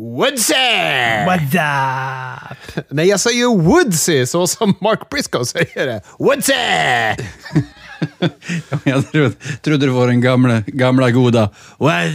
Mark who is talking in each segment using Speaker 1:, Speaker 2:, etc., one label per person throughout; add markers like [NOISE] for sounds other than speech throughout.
Speaker 1: Woodsy!
Speaker 2: What's up?
Speaker 1: Nej, jag säger Woodsy så som Mark Briscoe säger det. Woodsy! [LAUGHS]
Speaker 3: Jag trodde, trodde det var den gamla, gamla goda... What [LAUGHS]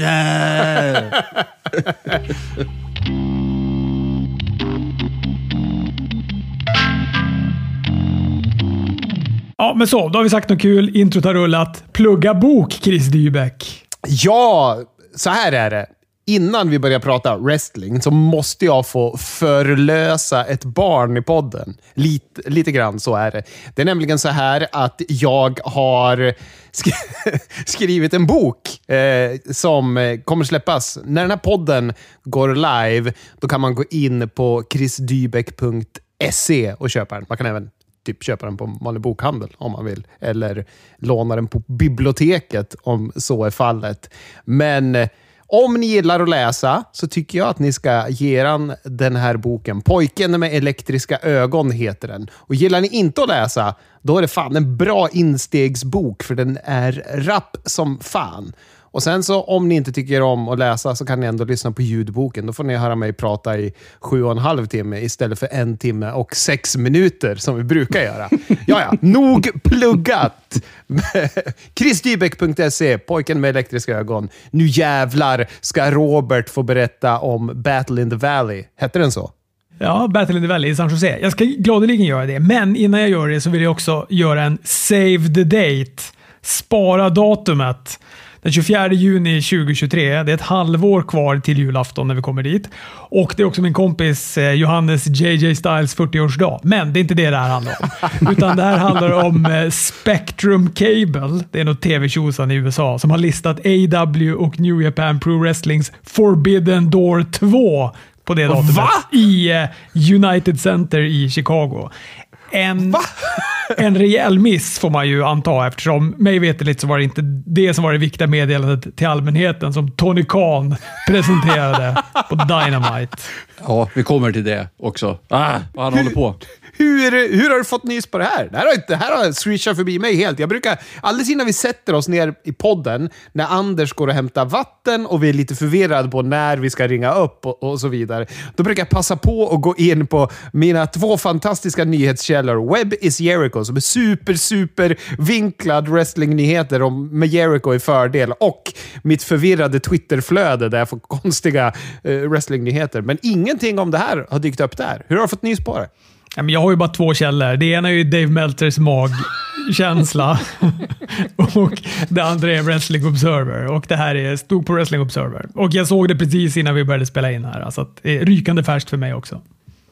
Speaker 2: Ja, men så. Då har vi sagt något kul. Introt har rullat. Plugga bok, Chris Dybeck.
Speaker 1: Ja, så här är det. Innan vi börjar prata wrestling så måste jag få förlösa ett barn i podden. Lite, lite grann så är det. Det är nämligen så här att jag har sk- [LAUGHS] skrivit en bok eh, som kommer släppas. När den här podden går live, då kan man gå in på chrisdybeck.se och köpa den. Man kan även typ köpa den på en vanlig bokhandel om man vill. Eller låna den på biblioteket om så är fallet. Men eh, om ni gillar att läsa så tycker jag att ni ska ge er den här boken. Pojken med elektriska ögon heter den. Och gillar ni inte att läsa, då är det fan en bra instegsbok för den är rapp som fan. Och sen så om ni inte tycker om att läsa så kan ni ändå lyssna på ljudboken. Då får ni höra mig prata i sju och en halv timme istället för en timme och sex minuter som vi brukar göra. [LAUGHS] Ja, ja, nog pluggat! [LAUGHS] Chrisdybeck.se, pojken med elektriska ögon. Nu jävlar ska Robert få berätta om Battle in the Valley. Hette den så?
Speaker 2: Ja, Battle in the Valley i San Jose. Jag ska gladeligen göra det, men innan jag gör det så vill jag också göra en save the date. Spara datumet. Den 24 juni 2023. Det är ett halvår kvar till julafton när vi kommer dit. Och det är också min kompis eh, Johannes JJ Styles 40-årsdag. Men det är inte det det här handlar om. [LAUGHS] Utan det här handlar om eh, Spectrum Cable. Det är något tv-tjosan i USA som har listat AW och New Japan Pro Wrestlings Forbidden Door 2 på det datumet
Speaker 1: Va?
Speaker 2: i eh, United Center i Chicago. En, en rejäl miss får man ju anta eftersom mig veterligt så var det inte det som var det viktiga meddelandet till allmänheten som Tony Khan presenterade på Dynamite.
Speaker 3: Ja, vi kommer till det också. Ah, vad han håller på.
Speaker 1: Hur, hur har du fått nys på det här? Det här har, inte, det här har swishat förbi mig helt. Jag brukar, alldeles innan vi sätter oss ner i podden, när Anders går och hämtar vatten och vi är lite förvirrade på när vi ska ringa upp och, och så vidare, då brukar jag passa på att gå in på mina två fantastiska nyhetskällor. Web is Jericho, som är super, super vinklad wrestlingnyheter med Jericho i fördel, och mitt förvirrade Twitterflöde där jag får konstiga eh, wrestlingnyheter. Men ingenting om det här har dykt upp där. Hur har du fått nys på det?
Speaker 2: Ja, men Jag har ju bara två källor. Det ena är ju Dave Meltzers magkänsla [LAUGHS] och det andra är Wrestling Observer. Och det här är, stod på Wrestling Observer. Och jag såg det precis innan vi började spela in här. Så att det är rykande färskt för mig också.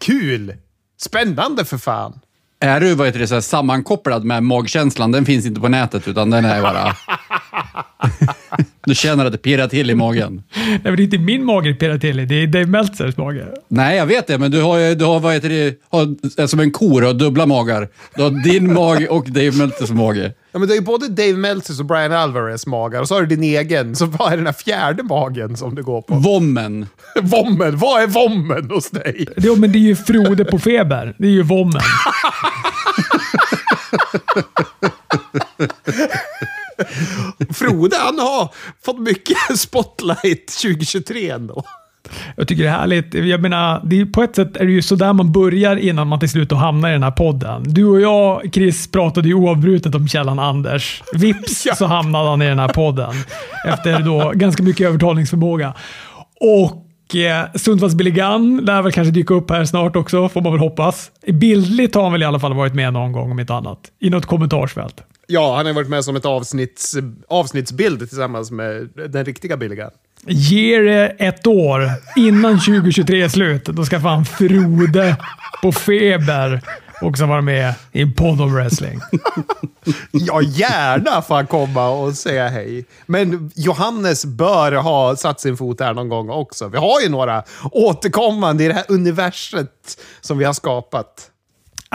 Speaker 1: Kul! Spännande för fan!
Speaker 3: Är du vad heter det, så här, sammankopplad med magkänslan? Den finns inte på nätet, utan den är bara... [LAUGHS] [LAUGHS] du känner att det pirrar till i magen.
Speaker 2: Nej, men det är inte min mage det pirrar till i. Det är Dave Meltzers mage.
Speaker 3: Nej, jag vet det, men du har ju, du har, vad heter det, har, som en ko, du har dubbla magar. Du har din mage och Dave Meltzers mage.
Speaker 1: Ja, men det är ju både Dave Meltzers och Brian Alvarez magar och så har du din egen. Så vad är den här fjärde magen som du går på?
Speaker 3: Vommen. [LAUGHS]
Speaker 1: Vommen! Vad är vommen hos dig?
Speaker 2: Det, men det är ju Frode på feber. Det är ju vommen. [LAUGHS] [LAUGHS]
Speaker 1: Frode, han har fått mycket [LAUGHS] spotlight 2023 ändå.
Speaker 2: Jag tycker det är härligt. Jag menar, det är, på ett sätt är det ju sådär man börjar innan man till slut hamnar i den här podden. Du och jag, Chris, pratade ju oavbrutet om källan Anders. Vips [LAUGHS] så hamnade han i den här podden. Efter då ganska mycket övertalningsförmåga. Och eh, Sundsvalls Billy Gunn lär väl kanske dyka upp här snart också, får man väl hoppas. Bildligt har han väl i alla fall varit med någon gång om inte annat. I något kommentarsfält.
Speaker 1: Ja, han har varit med som ett avsnitts, avsnittsbild tillsammans med den riktiga billiga.
Speaker 2: Ge det ett år innan 2023 är slut. Då ska fan Frode på feber också vara med i en podd om wrestling. [LAUGHS]
Speaker 1: Ja, gärna får han komma och säga hej. Men Johannes bör ha satt sin fot här någon gång också. Vi har ju några återkommande i det här universet som vi har skapat.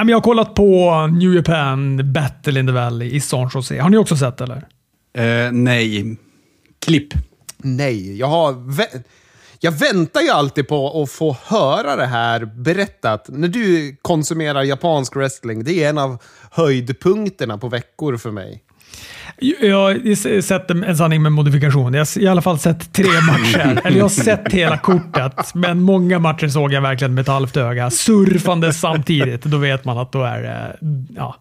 Speaker 2: Jag har kollat på New Japan Battle in the Valley i San Jose. Har ni också sett eller?
Speaker 3: Eh, nej. Klipp.
Speaker 1: Nej, jag har... vä- Jag väntar ju alltid på att få höra det här berättat. När du konsumerar japansk wrestling, det är en av höjdpunkterna på veckor för mig.
Speaker 2: Jag har sett en sanning med modifikation. Jag har i alla fall sett tre [LAUGHS] matcher. Eller jag har sett hela kortet, men många matcher såg jag verkligen med ett halvt öga. Surfande samtidigt. Då vet man att då är det... Ja.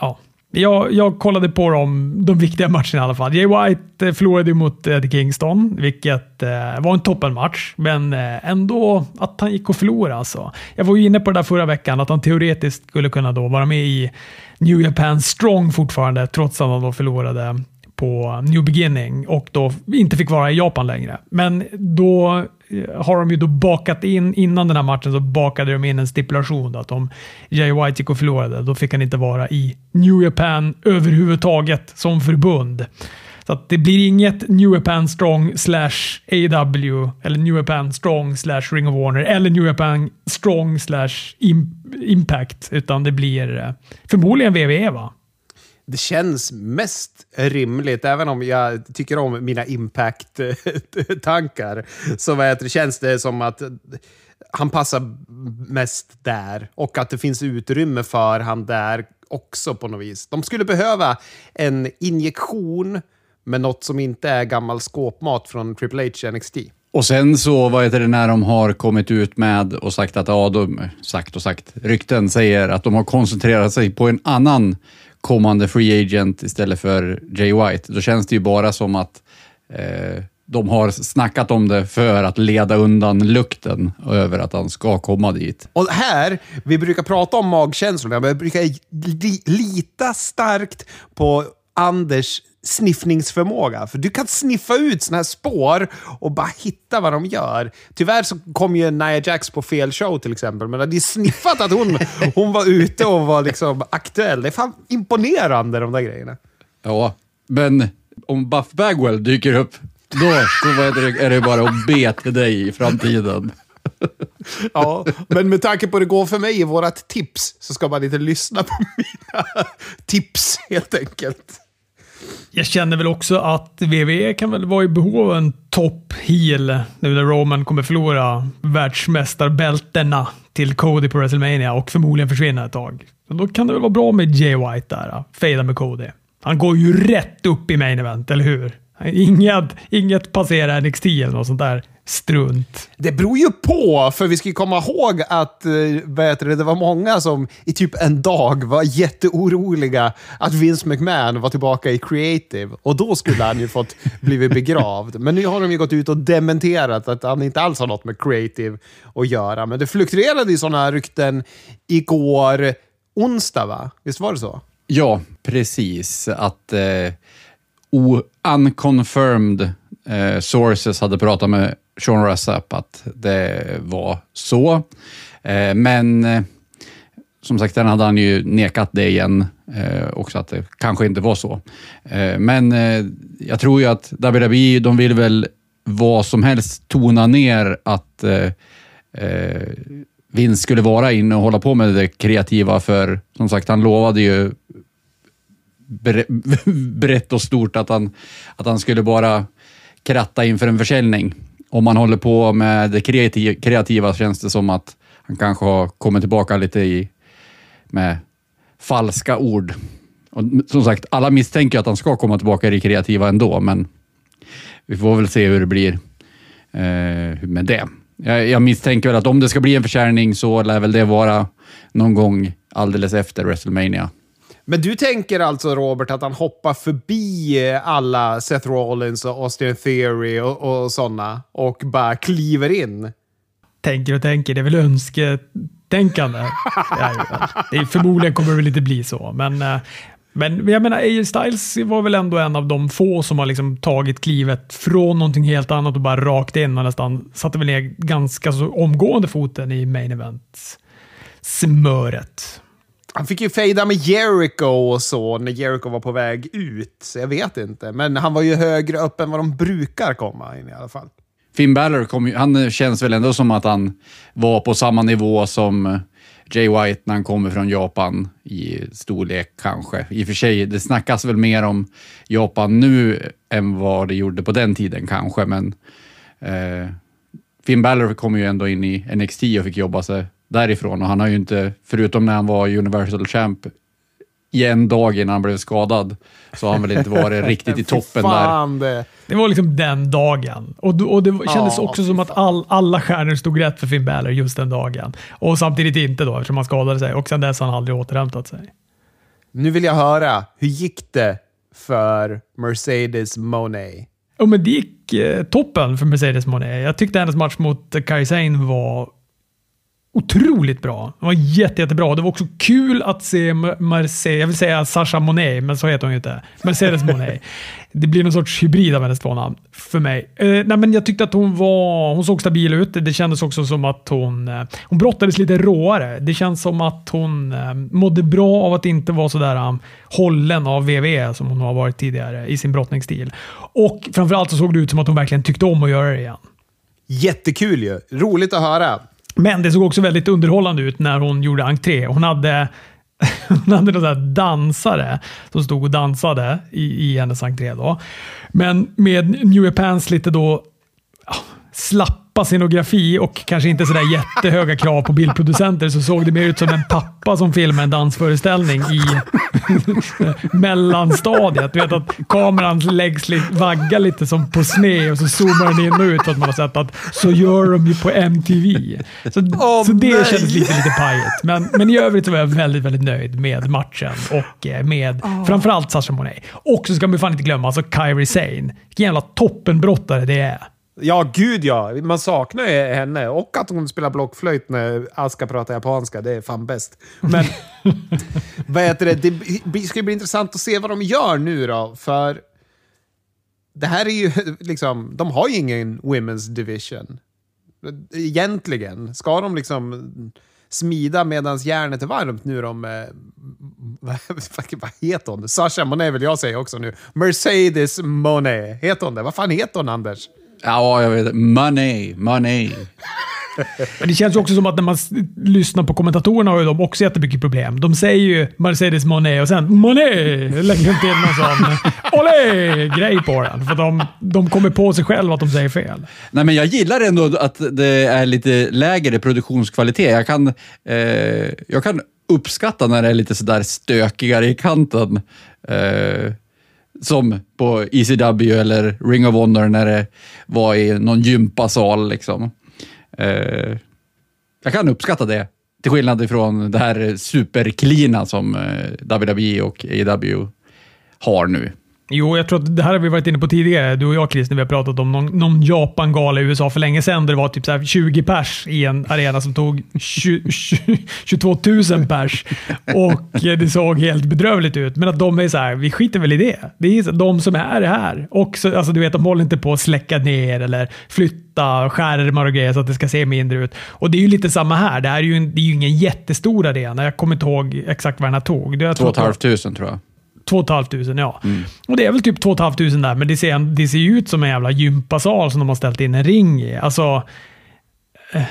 Speaker 2: ja. Jag, jag kollade på dem, de viktiga matcherna i alla fall. Jay White eh, förlorade mot Eddie Kingston, vilket eh, var en toppenmatch, men eh, ändå att han gick och förlorade. Alltså. Jag var ju inne på det där förra veckan, att han teoretiskt skulle kunna då vara med i New Japan Strong fortfarande, trots att han då förlorade på New Beginning och då inte fick vara i Japan längre. Men då eh, har de ju då bakat in, innan den här matchen så bakade de in en stipulation att om Jay White gick och förlorade, då fick han inte vara i New Japan överhuvudtaget som förbund. Så att det blir inget New Japan Strong slash AW eller New Japan Strong slash Ring of Warner eller New Japan Strong slash Impact, utan det blir eh, förmodligen WWE va?
Speaker 1: det känns mest rimligt, även om jag tycker om mina impact-tankar, så det känns det som att han passar mest där och att det finns utrymme för han där också på något vis. De skulle behöva en injektion med något som inte är gammal skåpmat från Triple H NXT.
Speaker 3: Och sen så, vad heter det, när de har kommit ut med och sagt att, ja, de, sagt och sagt, rykten säger att de har koncentrerat sig på en annan kommande free agent istället för Jay White. Då känns det ju bara som att eh, de har snackat om det för att leda undan lukten över att han ska komma dit.
Speaker 1: Och här, vi brukar prata om magkänslorna, men jag brukar li lita starkt på Anders sniffningsförmåga. För du kan sniffa ut såna här spår och bara hitta vad de gör. Tyvärr så kom ju Nia Jax på fel show till exempel, men hade sniffat att hon, [LAUGHS] hon var ute och var liksom aktuell. Det är fan imponerande de där grejerna.
Speaker 3: Ja, men om Buff Bagwell dyker upp, då, då är det bara att be till dig i framtiden. [LAUGHS]
Speaker 1: ja, men med tanke på hur det går för mig i vårat tips så ska man inte lyssna på mina [LAUGHS] tips helt enkelt.
Speaker 2: Jag känner väl också att WWE kan väl vara i behov av en top heel nu när Roman kommer förlora världsmästarbältena till Cody på WrestleMania och förmodligen försvinna ett tag. Men då kan det väl vara bra med Jay White där. Fejda med Cody. Han går ju rätt upp i main event, eller hur? Inget, inget passerar NXT eller något sånt där strunt.
Speaker 1: Det beror ju på, för vi ska komma ihåg att eh, vet du, det var många som i typ en dag var jätteoroliga att Vince McMahon var tillbaka i creative. Och då skulle han ju fått blivit begravd. Men nu har de ju gått ut och dementerat att han inte alls har något med creative att göra. Men det fluktuerade ju sådana rykten igår onsdag, va? Visst var det så?
Speaker 3: Ja, precis. Att eh, unconfirmed eh, sources hade pratat med Sean Rassap att det var så. Eh, men eh, som sagt, den hade han ju nekat det igen eh, också, att det kanske inte var så. Men jag tror ju att WWE, de vill väl vad som helst tona ner att Vince skulle vara inne och hålla på med det kreativa, för som sagt, han lovade ju [LAUGHS] brett och stort att han, att han skulle bara kratta inför en försäljning. Om man håller på med det kreativa känns det som att han kanske har kommit tillbaka lite i, med falska ord. Och som sagt, alla misstänker att han ska komma tillbaka i det kreativa ändå, men vi får väl se hur det blir eh, med det. Jag, jag misstänker väl att om det ska bli en försäljning så lär väl det vara någon gång alldeles efter WrestleMania.
Speaker 1: Men du tänker alltså, Robert, att han hoppar förbi alla Seth Rollins och Austin Theory och, och sådana och bara kliver in?
Speaker 2: Tänker och tänker, det är väl önsketänkande. [LAUGHS] det är, förmodligen kommer det väl inte bli så, men eh, men jag menar, AJ Styles var väl ändå en av de få som har liksom tagit klivet från någonting helt annat och bara rakt in och nästan satte väl ner ganska så omgående foten i main event smöret.
Speaker 1: Han fick ju fejda med Jericho och så när Jericho var på väg ut, så jag vet inte. Men han var ju högre upp än vad de brukar komma in i alla fall.
Speaker 3: Finn Balor kom han känns väl ändå som att han var på samma nivå som Jay White när han kommer från Japan i storlek kanske. I och för sig, det snackas väl mer om Japan nu än vad det gjorde på den tiden kanske, men eh, Finn Balor kom ju ändå in i NXT och fick jobba sig därifrån och han har ju inte, förutom när han var Universal Champ, i en dag innan han blev skadad. Så har han väl inte [LAUGHS] varit riktigt i toppen där.
Speaker 1: Det.
Speaker 2: Det var liksom den dagen. Och, då- och det kändes
Speaker 1: Ja,
Speaker 2: också som att all, alla stjärnor stod rätt för Finn Balor just den dagen. Och samtidigt inte då, eftersom han skadade sig. Och sen dess har han aldrig återhämtat sig.
Speaker 1: Nu vill jag höra, hur gick det för Mercedes Monet?
Speaker 2: Och men det gick eh, toppen för Mercedes Monet. Jag tyckte hennes match mot Kairi Sane var otroligt bra. Det var jätte, jättebra. Det var också kul att se Mercedes, jag vill säga Sasha Monet, men så heter hon ju inte. Mercedes Monet. [LAUGHS] Det blir någon sorts hybrid av hennes två namn för mig. Eh, nej, men jag tyckte att hon var, hon såg stabil ut. Det kändes också som att hon, eh, hon brottades lite råare. Det känns som att hon eh, mådde bra av att inte vara sådär um, hållen av WWE som hon har varit tidigare i sin brottningsstil. Och framförallt så såg det ut som att hon verkligen tyckte om att göra det igen.
Speaker 1: Jättekul ju. Roligt att höra.
Speaker 2: Men det såg också väldigt underhållande ut när hon gjorde entré. Hon hade, [LAUGHS] hon hade någon dansare som stod och dansade i, i hennes entré. Då. Men med New Japans lite då slapp slappa scenografi och kanske inte sådär jättehöga krav på bildproducenter så såg det mer ut som en pappa som filmar en dansföreställning i mellanstadiet. Du vet att kameran läggs lite, vaggar lite som på sned och så zoomar den in och ut så att man har sett att så gör de ju på MTV. Så,
Speaker 1: Åh,
Speaker 2: så det
Speaker 1: nej.
Speaker 2: kändes lite, lite pajigt. Men, men i övrigt så var jag väldigt, väldigt nöjd med matchen och eh, med framförallt Sasha Monet. Och så ska man fan inte glömma alltså Kairi Sane. Vilken jävla toppenbrottare det är.
Speaker 1: Ja, gud ja. Man saknar ju henne. Och att hon spelar blockflöjt när Aska pratar japanska. Det är fan bäst. Men [LAUGHS] vad heter det? det ska bli intressant att se vad de gör nu då. För det här är ju [LAUGHS] liksom... De har ju ingen Women's Division. Egentligen. Ska de liksom smida medan järnet är varmt nu de... eh, [LAUGHS] Vad, vad heter hon? Sasha Monet vill jag säga också nu. Mercedes Monet. Heter hon det? Vad fan heter hon, Anders?
Speaker 3: Ja, jag vet. Money, money.
Speaker 2: Men det känns ju också som att när man lyssnar på kommentatorerna har ju de också jättemycket problem. De säger ju Mercedes Monet och sen Monet lägger de till någon sån olé-grej på den. För de, de kommer på sig själva att de säger fel.
Speaker 3: Nej, men jag gillar ändå att det är lite lägre produktionskvalitet. Jag kan, eh, jag kan uppskatta när det är lite sådär stökigare i kanten. Eh, som på ECW eller Ring of Honor när det var i någon gympasal. Liksom. Eh, jag kan uppskatta det. Till skillnad ifrån det här superklina som eh, WWE och AEW har nu.
Speaker 2: Jo, jag tror att det här har vi varit inne på tidigare, du och jag Chris, när vi har pratat om någon, någon Japan-gala i USA för länge sedan där det var typ så här 20 pers i en arena som tog 20, 20, 22 000 pers. Och eh, det såg helt bedrövligt ut. Men att de är så här, vi skiter väl i det. Det är de som är här. Och så, alltså, du vet, de håller inte på att släcka ner eller flytta skärmar och grejer så att det ska se mindre ut. Och det är ju lite samma här. Det här är ju, en, det är ju ingen jättestor arena. Jag kommer inte ihåg exakt vad den här tog. Det, jag tror
Speaker 3: Två och
Speaker 2: att
Speaker 3: ett
Speaker 2: det var-
Speaker 3: halvt tusen tror jag.
Speaker 2: 2 500 ja. Och det är väl typ 2 500 där, men det ser, det ser ut som en jävla gympasal som de har ställt in en ring i. Alltså, eh,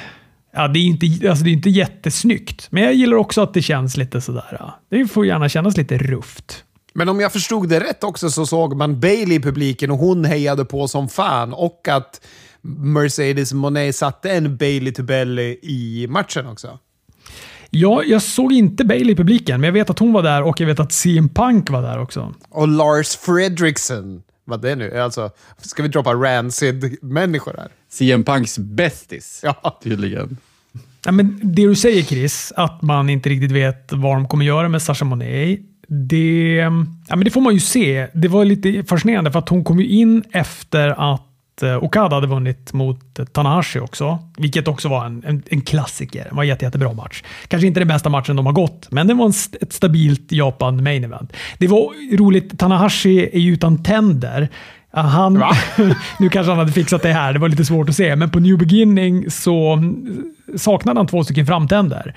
Speaker 2: ja, det är inte, alltså det är inte jättesnyggt, men jag gillar också att det känns lite sådär. Ja. Det får gärna kännas lite rufft.
Speaker 1: Men om jag förstod det rätt också så såg man Bailey i publiken och hon hejade på som fan. Och att Mercedes Monet satte en Bailey to belly i matchen också.
Speaker 2: Ja, jag såg inte Bailey i publiken, men jag vet att hon var där och jag vet att CM Punk var där också.
Speaker 1: Och Lars Fredriksson. Vad det nu är. Alltså, ska vi droppa Rancid-människor här?
Speaker 3: CM Punks bästis,
Speaker 1: Ja.
Speaker 3: tydligen.
Speaker 2: Ja, men det du säger Chris, att man inte riktigt vet vad de kommer göra med Sasha Monet. Det, ja, men det får man ju se. Det var lite fascinerande för att hon kom ju in efter att eh, Okada hade vunnit mot Tanahashi också. Vilket också var en, en, en klassiker. Det var en jätte, jättebra match. Kanske inte den bästa matchen de har gått, men det var en, ett stabilt Japan main event. Det var roligt. Tanahashi är ju utan tänder. Han, [LAUGHS] nu kanske han hade fixat det här, det var lite svårt att se, men på New Beginning så mm, saknade han två stycken framtänder.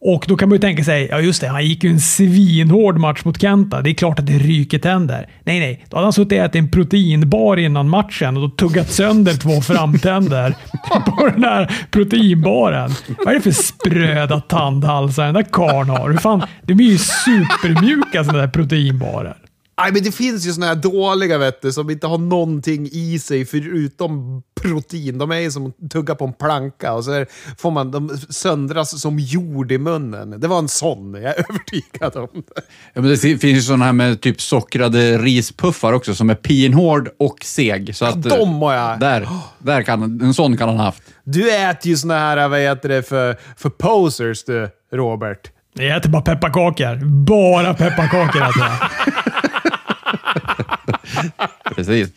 Speaker 2: Och då kan man ju tänka sig, ja just det, han gick ju en svinhård match mot Kenta. Det är klart att det ryker tänder. Nej, nej, då hade han suttit och ätit en proteinbar innan matchen och då tuggat sönder två framtänder [LAUGHS] på den här proteinbaren. Vad är det för spröda tandhalsar den där karln har? Hur fan, de är ju supermjuka sådana där proteinbarer.
Speaker 1: Nej, men det finns ju såna här dåliga vet du, som inte har någonting i sig förutom protein. De är ju som att tugga på en planka och så får man de söndras som jord i munnen. Det var en sån, jag är [LAUGHS] övertygad om det.
Speaker 3: Ja, men det finns ju sådana här med typ sockrade rispuffar också som är pinhård och seg. Så att,
Speaker 1: de har jag.
Speaker 3: Där, där kan, en sån kan han ha haft.
Speaker 1: Du äter ju såna här, vad heter det, för, för posers du, Robert.
Speaker 2: Jag äter bara pepparkakor. Bara pepparkakor äter jag. [LAUGHS]
Speaker 3: Precis.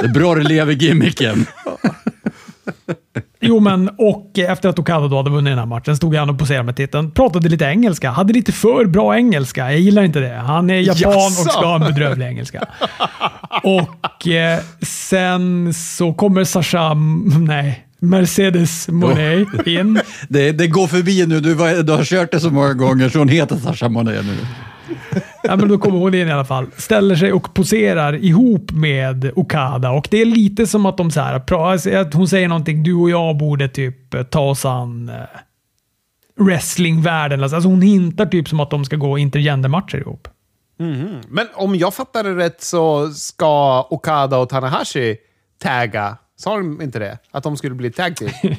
Speaker 3: Det är bra du lever gimmicken.
Speaker 2: Jo, men och efter att Okada då hade vunnit den här matchen stod han och poserade med titeln. Pratade lite engelska. Hade lite för bra engelska. Jag gillar inte det. Han är japan
Speaker 1: Jaså?
Speaker 2: och ska ha en bedrövlig engelska. Och eh, sen så kommer Sasha... Nej. Mercedes Monet in.
Speaker 3: Det, det går förbi nu. Du, du har kört det så många gånger så hon heter Sasha Monet nu.
Speaker 2: Ja, men då kommer hon in i alla fall. Ställer sig och poserar ihop med Okada. Och det är lite som att de så här, alltså, hon säger någonting, du och jag borde typ eh, ta oss an eh, wrestlingvärlden. Alltså hon hintar typ som att de ska gå intergendermatcher ihop.
Speaker 1: Men om jag fattar det rätt så ska Okada och Tanahashi tagga. Sa de inte det? Att de skulle bli tag team? [LAUGHS]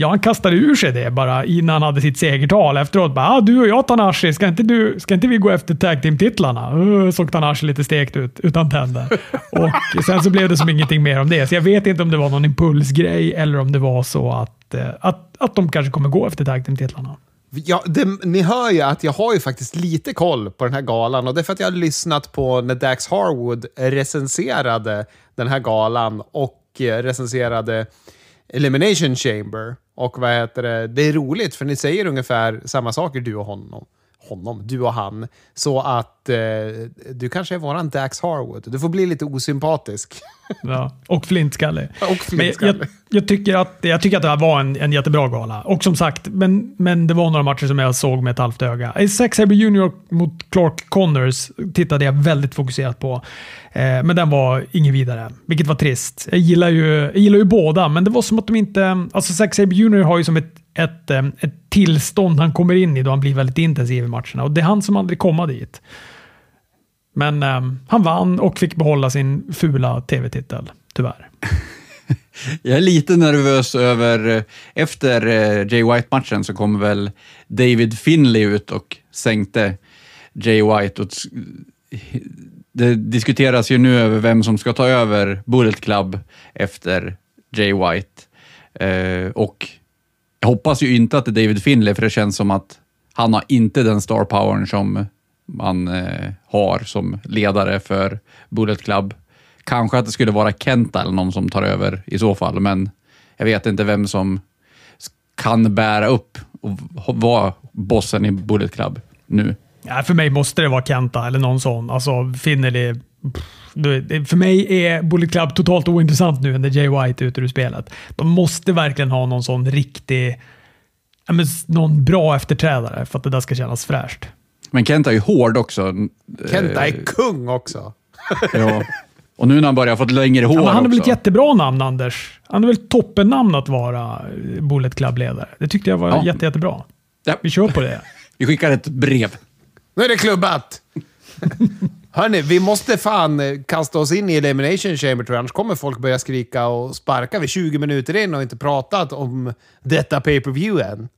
Speaker 2: Ja, han kastade ur sig det bara innan han hade sitt segertal. Efteråt bara ah, “Du och jag Tanashi, ska inte, du, ska inte vi gå efter tag team-titlarna?” uh, Såg Tanashi lite stekt ut, utan tänder. Och [LAUGHS] sen så blev det som ingenting mer om det. Så jag vet inte om det var någon impulsgrej eller om det var så att, eh, att, att de kanske kommer gå efter tag team-titlarna.
Speaker 1: Ja, det, ni hör ju att jag har ju faktiskt lite koll på den här galan och det är för att jag har lyssnat på när Dax Harwood recenserade den här galan och eh, recenserade Elimination Chamber. Och vad heter det? Det är roligt för ni säger ungefär samma saker du och honom. Honom, du och han. Så att eh, du kanske är våran Dax Harwood. Du får bli lite osympatisk. [LAUGHS]
Speaker 2: Ja, och flintskallig. [LAUGHS]
Speaker 1: Och flintskallig.
Speaker 2: jag, jag, tycker att, jag tycker att det här var en, en jättebra gala. Och som sagt, men, men det var några matcher som jag såg med ett halvt öga. Zack Sabre Jr mot Clark Connors tittade jag väldigt fokuserat på. Eh, men den var ingen vidare, vilket var trist. Jag gillar, ju, jag gillar ju båda, men det var som att de inte... Alltså Zack Sabre Jr har ju som ett, ett, eh, ett tillstånd han kommer in i då han blir väldigt intensiv i matcherna. Och det är han som aldrig kommer dit. Men eh, han vann och fick behålla sin fula tv-titel, tyvärr. [LAUGHS]
Speaker 3: Jag är lite nervös över, eh, efter eh, Jay White-matchen så kom väl David Finley ut och sänkte Jay White. Och det diskuteras ju nu över vem som ska ta över Bullet Club efter Jay White. Och jag hoppas ju inte att det är David Finley, för det känns som att han har inte den star powern som man eh, har som ledare för Bullet Club. Kanske att det skulle vara Kenta eller någon som tar över i så fall, men jag vet inte vem som kan bära upp och vara bossen i Bullet Club nu.
Speaker 2: Ja, för mig måste det vara Kenta eller någon sån. Alltså, Finnerly. För mig är Bullet Club totalt ointressant nu när Jay White är ute ur spelet. De måste verkligen ha någon sån riktig, ja, men, någon bra efterträdare för att det där ska kännas fräscht.
Speaker 3: Men Kenta är ju hård också.
Speaker 1: Kenta
Speaker 3: Eh,
Speaker 1: är kung också. [LAUGHS]
Speaker 3: ja. Och nu när han börjar få ett längre hår
Speaker 2: Ja, men han är väl ett jättebra namn, Anders? Han är väl toppennamn att vara eh, Bullet Club-ledare. Det tyckte jag var
Speaker 3: Ja.
Speaker 2: jätte, jättebra.
Speaker 3: Ja,
Speaker 2: Vi kör på det. [LAUGHS]
Speaker 3: vi skickar ett brev.
Speaker 1: Nu är det klubbat! [LAUGHS] Hörni, vi måste fan eh, kasta oss in i Elimination Chamber tror jag, annars kommer folk börja skrika och sparka. Vi är 20 minuter in och inte pratat om detta pay-per-view än.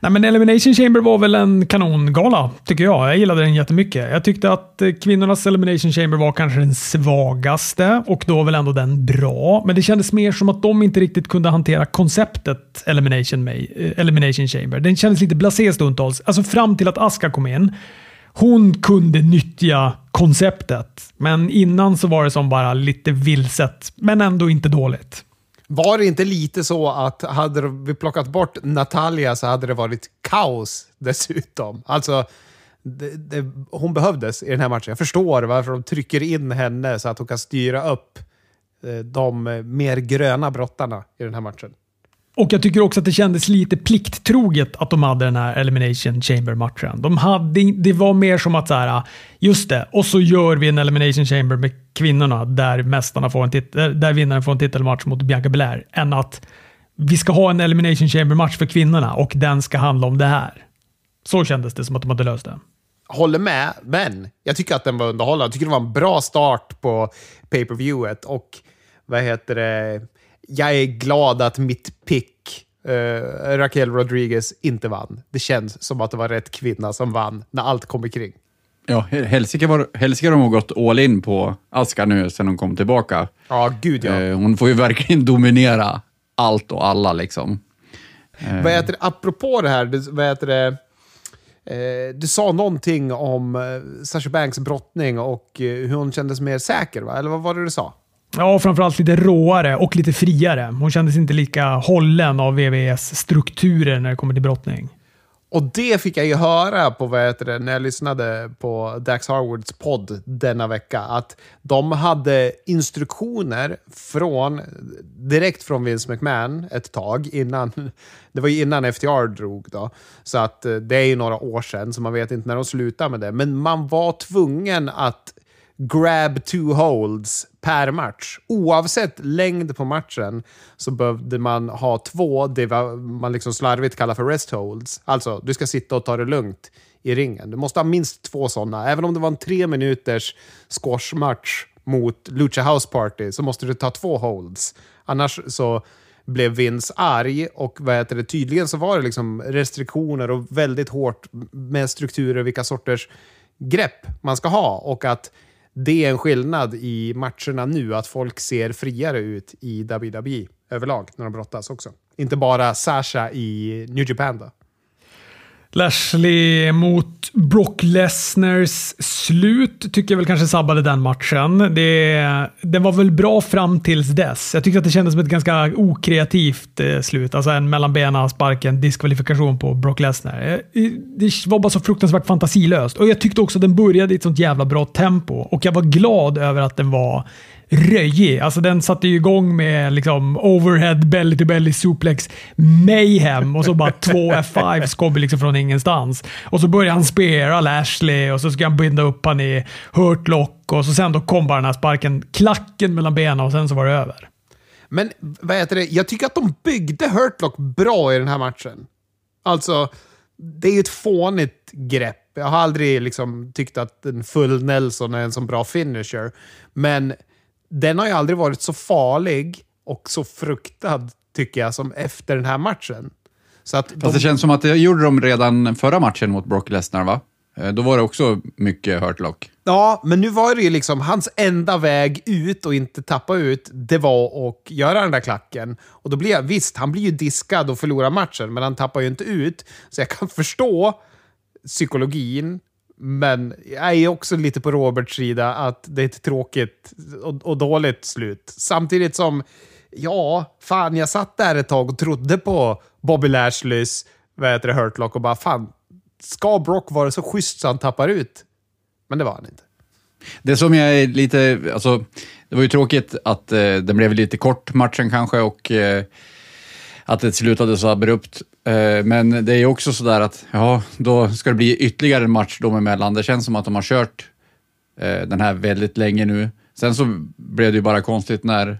Speaker 2: Nej, men Elimination Chamber var väl en kanongala, tycker jag. Jag gillade den jättemycket. Jag tyckte att eh, kvinnornas Elimination Chamber var kanske den svagaste och då var väl ändå den bra. Men det kändes mer som att de inte riktigt kunde hantera konceptet Elimination, eh, Elimination Chamber. Den kändes lite blasé stundtals. Alltså fram till att Aska kom in. Hon kunde nyttja konceptet, men innan så var det som bara lite vilset, men ändå inte dåligt.
Speaker 1: Var det inte lite så att hade vi plockat bort Natalia så hade det varit kaos dessutom? Alltså, det, det, hon behövdes i den här matchen. Jag förstår varför de trycker in henne så att hon kan styra upp eh, de mer gröna brottarna i den här matchen.
Speaker 2: Och jag tycker också att det kändes lite plikttroget att de hade den här Elimination Chamber-matchen. De hade, det var mer som att så här, just det, och så gör vi en Elimination Chamber med kvinnorna där, mästarna får en tit- där vinnaren får en titelmatch mot Bianca Belair. Än att vi ska ha en Elimination Chamber-match för kvinnorna och den ska handla om det här. Så kändes det som att de hade löst det.
Speaker 1: Håller med, men jag tycker att den var underhållande. Jag tycker det var en bra start på pay-per-viewet och vad heter det? Jag är glad att mitt pick, uh, Raquel Rodriguez, inte vann. Det känns som att det var rätt kvinna som vann när allt kom kring.
Speaker 3: Ja, helsike, helsike de har gått all in på Aska nu sen hon kom tillbaka.
Speaker 1: Ja, gud ja.
Speaker 3: Eh, hon får ju verkligen dominera allt och alla liksom.
Speaker 1: Eh. Vad heter det, apropå det här, vad heter det, eh, du sa någonting om eh, Sasha Banks brottning och eh, hur hon kändes mer säker, va? eller vad var det du sa?
Speaker 2: Ja, framförallt lite råare och lite friare. Hon kändes inte lika hållen av VVS strukturer när det kommer till brottning.
Speaker 1: Och det fick jag ju höra på, vad heter det, när jag lyssnade på Dax Harwards podd denna vecka. Att de hade instruktioner från, direkt från Vince McMahon ett tag innan. [LAUGHS] Det var ju innan FTR drog då. Så att eh, det är ju några år sedan, så man vet inte när de slutar med det. Men man var tvungen att grab two holds per match. Oavsett längd på matchen så behövde man ha två, det man liksom slarvigt kallar för rest holds. Alltså, du ska sitta och ta det lugnt i ringen. Du måste ha minst två sådana. Även om det var en tre minuters squashmatch mot Lucha House Party så måste du ta två holds. Annars så blev Vince arg och vad heter det, tydligen så var det liksom restriktioner och väldigt hårt med strukturer vilka sorters grepp man ska ha och att det är en skillnad i matcherna nu, att folk ser friare ut i WWE överlag när de brottas också. Inte bara Sasha i New Japan då.
Speaker 2: Lashley mot Brock Lesners slut tycker jag väl kanske sabbade den matchen. Det, den var väl bra fram tills dess. Jag tyckte att det kändes som ett ganska okreativt eh, slut. Alltså en mellanbena sparken, diskvalifikation på Brock Lesnar. Eh, det var bara så fruktansvärt fantasilöst. Och Jag tyckte också att den började i ett sånt jävla bra tempo och jag var glad över att den var röjig. Alltså den satte ju igång med liksom overhead belly to belly suplex mayhem och så bara [LAUGHS] två F5s kommer liksom från ingenstans. Och så börjar han spera Lashley och så ska han binda upp han i hurt lock och så sen då kom bara den här sparken, klacken mellan benen och sen så var det över.
Speaker 1: Men vad heter det? Jag tycker att de byggde Hurtlock bra i den här matchen. Alltså, det är ju ett fånigt grepp. Jag har aldrig liksom tyckt att en full Nelson är en så bra finisher. Men den har ju aldrig varit så farlig och så fruktad, tycker jag, som efter den här matchen.
Speaker 3: Så att de... det känns som att det gjorde de redan förra matchen mot Brock Lesnar, va? Eh, då var det också mycket hurtlock.
Speaker 1: Ja, men nu var det ju liksom hans enda väg ut och inte tappa ut, det var att göra den där klacken. Och då blir jag, visst, han blir ju diskad och förlorar matchen, men han tappar ju inte ut. Så jag kan förstå psykologin men jag är också lite på Roberts sida att det är ett tråkigt och, och dåligt slut. Samtidigt som, ja, fan, jag satt där ett tag och trodde på Bobby Lashleys vad heter det, Hurtlock och bara fan, ska Brock vara så schysst så han tappar ut? Men det var han inte.
Speaker 3: Det som jag är lite, alltså, det var ju tråkigt att eh, den blev lite kort matchen kanske och eh, att det slutade så abrupt. Eh, men det är ju också sådär att, ja, då ska det bli ytterligare en match dem emellan. Det känns som att de har kört eh, den här väldigt länge nu. Sen så blev det ju bara konstigt när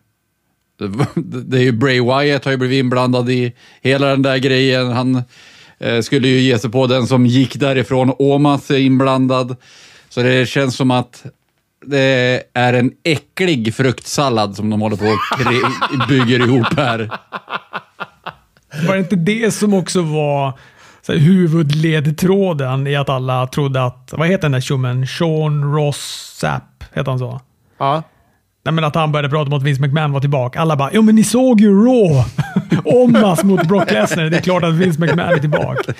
Speaker 3: det [LAUGHS] är ju Bray Wyatt har ju blivit inblandad i hela den där grejen. Han eh, skulle ju ge sig på den som gick därifrån. Åmas är inblandad. Så det känns som att det är en äcklig fruktsallad som de håller på och [LAUGHS] bygger ihop här.
Speaker 2: Var det inte det som också var så här, huvudledtråden i att alla trodde att, vad heter den där tjommen? Sean Ross Sapp, heter han så?
Speaker 1: Ja.
Speaker 2: Nej, men att han började prata om att Vince McMahon var tillbaka. Alla bara “Jo, men ni såg ju Raw!” [LAUGHS] Omas mot Brock Lesnar. Det är klart att Vince McMahon är tillbaka.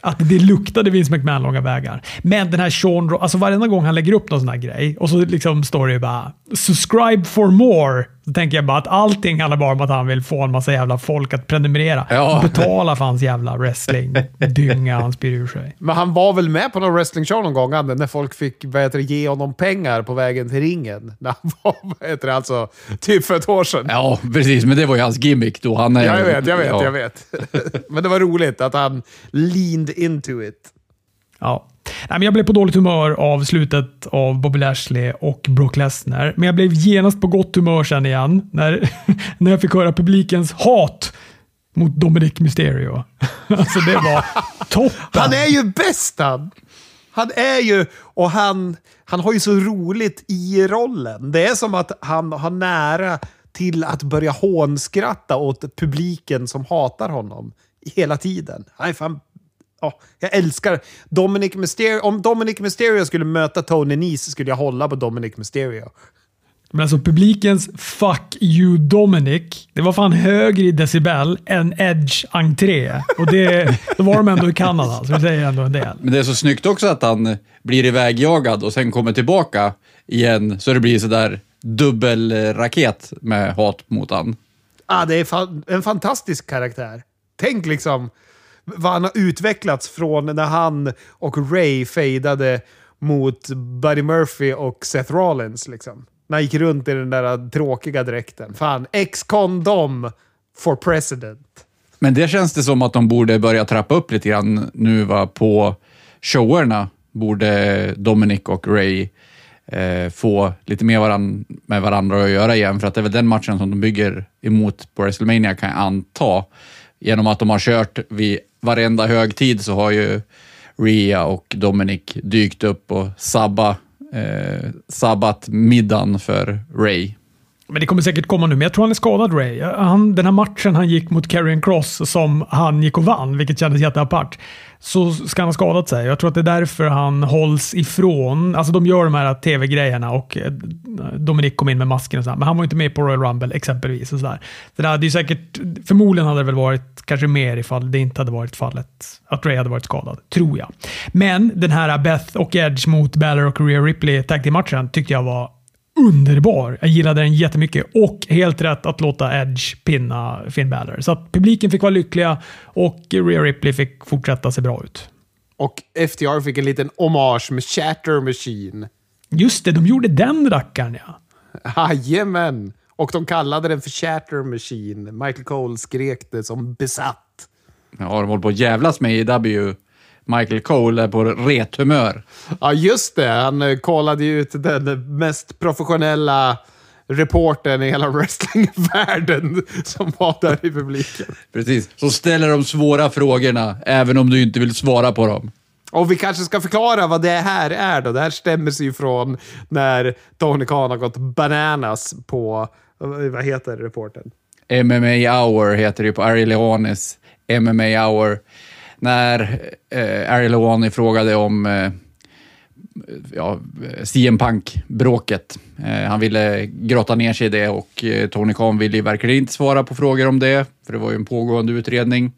Speaker 2: Att det luktade Vince McMahon långa vägar. Men den här Sean Ross, alltså varenda gång han lägger upp någon sån här grej och så liksom står det bara “Subscribe for more” så tänker jag bara att allting handlar bara om att han vill få en massa jävla folk att prenumerera. Ja. Och betala för hans jävla wrestling-dynga han spyr ur sig.
Speaker 1: Men han var väl med på någon wrestling-show någon gång, när folk fick det, ge honom pengar på vägen till ringen? [LAUGHS] När han var, vad heter det, alltså, typ för ett år sedan.
Speaker 3: Ja, precis. Men det var ju hans gimmick då. Han är,
Speaker 1: jag vet, jag vet, ja. jag vet. [LAUGHS] men det var roligt att han leaned into it.
Speaker 2: Ja. Nej, men jag blev på dåligt humör av slutet av Bobby Lashley och Brock Lesnar, men jag blev genast på gott humör sen igen när, [LAUGHS] när jag fick höra publikens hat mot Dominic Mysterio. [LAUGHS] alltså det var toppen.
Speaker 1: Han är ju bäst han! Han är ju, och han, han har ju så roligt i rollen. Det är som att han har nära till att börja hånskratta åt publiken som hatar honom hela tiden. Nej, fan. Ja, jag älskar Dominic Mysterio. Om Dominic Mysterio skulle möta Tony Nese skulle jag hålla på Dominic Mysterio.
Speaker 2: Men alltså publikens “Fuck you Dominic” det var fan högre i decibel än Edge entré. Och det, då var de ändå i Kanada, så det säger ändå en del.
Speaker 3: Men det är så snyggt också att han blir ivägjagad och sen kommer tillbaka igen, så det blir sådär dubbelraket med hat mot han.
Speaker 1: Ah, det är fa en fantastisk karaktär. Tänk liksom vad han har utvecklats från när han och Ray fejdade mot Buddy Murphy och Seth Rollins. Liksom. När han gick runt i den där tråkiga dräkten. Fan, ex-kondom for president.
Speaker 3: Men det känns det som att de borde börja trappa upp lite grann nu va, på showerna. Borde Dominic och Ray eh, få lite mer varann, med varandra att göra igen. För att det är väl den matchen som de bygger emot på WrestleMania kan jag anta. Genom att de har kört vid varenda högtid så har ju Ria och Dominic dykt upp och sabba, eh, sabbat middagen för Ray.
Speaker 2: Men det kommer säkert komma nu, men jag tror han är skadad Ray. Han, den här matchen han gick mot Karrion Cross som han gick och vann, vilket kändes jätteapart, så ska han ha skadat sig. Jag tror att det är därför han hålls ifrån. Alltså de gör de här tv-grejerna och eh, Dominic kom in med masken och sådär, men han var inte med på Royal Rumble exempelvis. Och sådär. Det där, det är säkert, förmodligen hade det väl varit kanske mer ifall det inte hade varit fallet att Ray hade varit skadad, tror jag. Men den här Beth och Edge mot Balor och Rhea Ripley tag matchen tyckte jag var underbar. Jag gillade den jättemycket och helt rätt att låta Edge pinna Finn Balor. Så att publiken fick vara lyckliga och Rhea Ripley fick fortsätta se bra ut.
Speaker 1: Och FTR fick en liten hommage med Shatter Machine.
Speaker 2: Just det, de gjorde den rackaren ja.
Speaker 1: Jajamän! Och de kallade den för Shatter Machine. Michael Cole skrek det som besatt.
Speaker 3: Ja, de håller på att jävlas med i W Michael Cole är på rethumör.
Speaker 1: Ja, just det. Han eh, kollade ju ut den mest professionella reportern i hela [LAUGHS] wrestlingvärlden som var där i publiken.
Speaker 3: Precis, som ställer de svåra frågorna, även om du inte vill svara på dem.
Speaker 1: Och vi kanske ska förklara vad det här är då. Det här stämmer sig ju från när Tony Khan har gått bananas på, vad heter reporten?
Speaker 3: MMA Hour heter det på Ari Leones MMA Hour när eh, Ariel Owani frågade om eh, ja, CM Punk-bråket. Eh, han ville grotta ner sig i det och eh, Tony Khan ville verkligen inte svara på frågor om det, för det var ju en pågående utredning.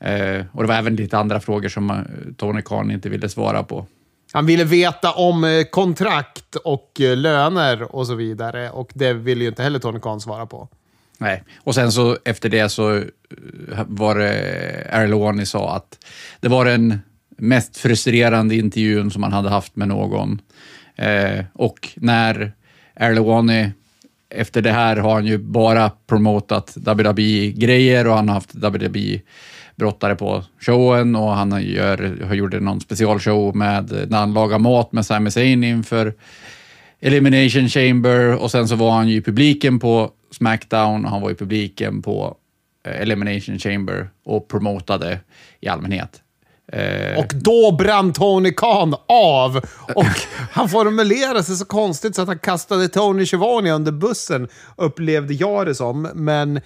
Speaker 3: Eh, och det var även lite andra frågor som eh, Tony Khan inte ville svara på.
Speaker 1: Han ville veta om eh, kontrakt och eh, löner och så vidare och det ville ju inte heller Tony Khan svara på.
Speaker 3: Nej, och sen så efter det så eh, var det Erloni sa att det var den mest frustrerande intervjun som han hade haft med någon. Eh, och när Erloni efter det här har han ju bara promotat WWE-grejer och han har haft WWE-brottare på showen och han gör, har gjort någon specialshow med när han lagar mat med Sami Zayn inför Elimination Chamber och sen så var han ju i publiken på Smackdown och han var i publiken på eh, Elimination Chamber och promotade i allmänhet.
Speaker 1: Eh, och då brann Tony Khan av och [LAUGHS] han formulerade sig så konstigt så att han kastade Tony Schiavone under bussen, upplevde jag det som. Men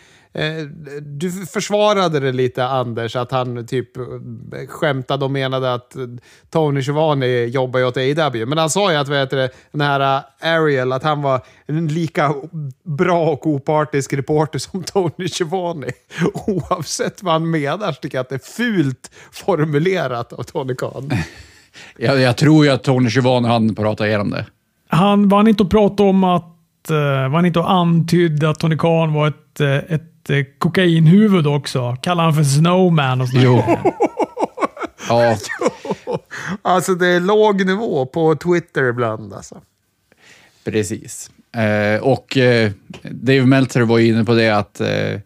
Speaker 1: du försvarade det lite, Anders, att han typ skämtade och menade att Tony Giovanni jobbar ju åt AW. Men han sa ju att vet du, den här Ariel, att han var en lika bra och opartisk reporter som Tony Giovanni. [LAUGHS] Oavsett vad han menar så tycker jag att det är fult formulerat av Tony Khan. [LAUGHS]
Speaker 3: jag, jag tror ju att Tony Giovanni han pratade igenom det.
Speaker 2: Han var han inte och pratade om att var han inte och antydde att Tony Khan var ett, ett eh, kokainhuvud också. Kallar han för Snowman och sådär.
Speaker 3: Jo. [LAUGHS] ja. [LAUGHS]
Speaker 1: Alltså det är låg nivå på Twitter ibland alltså.
Speaker 3: Precis. Eh, och eh, Dave Meltzer var inne på det att, eh,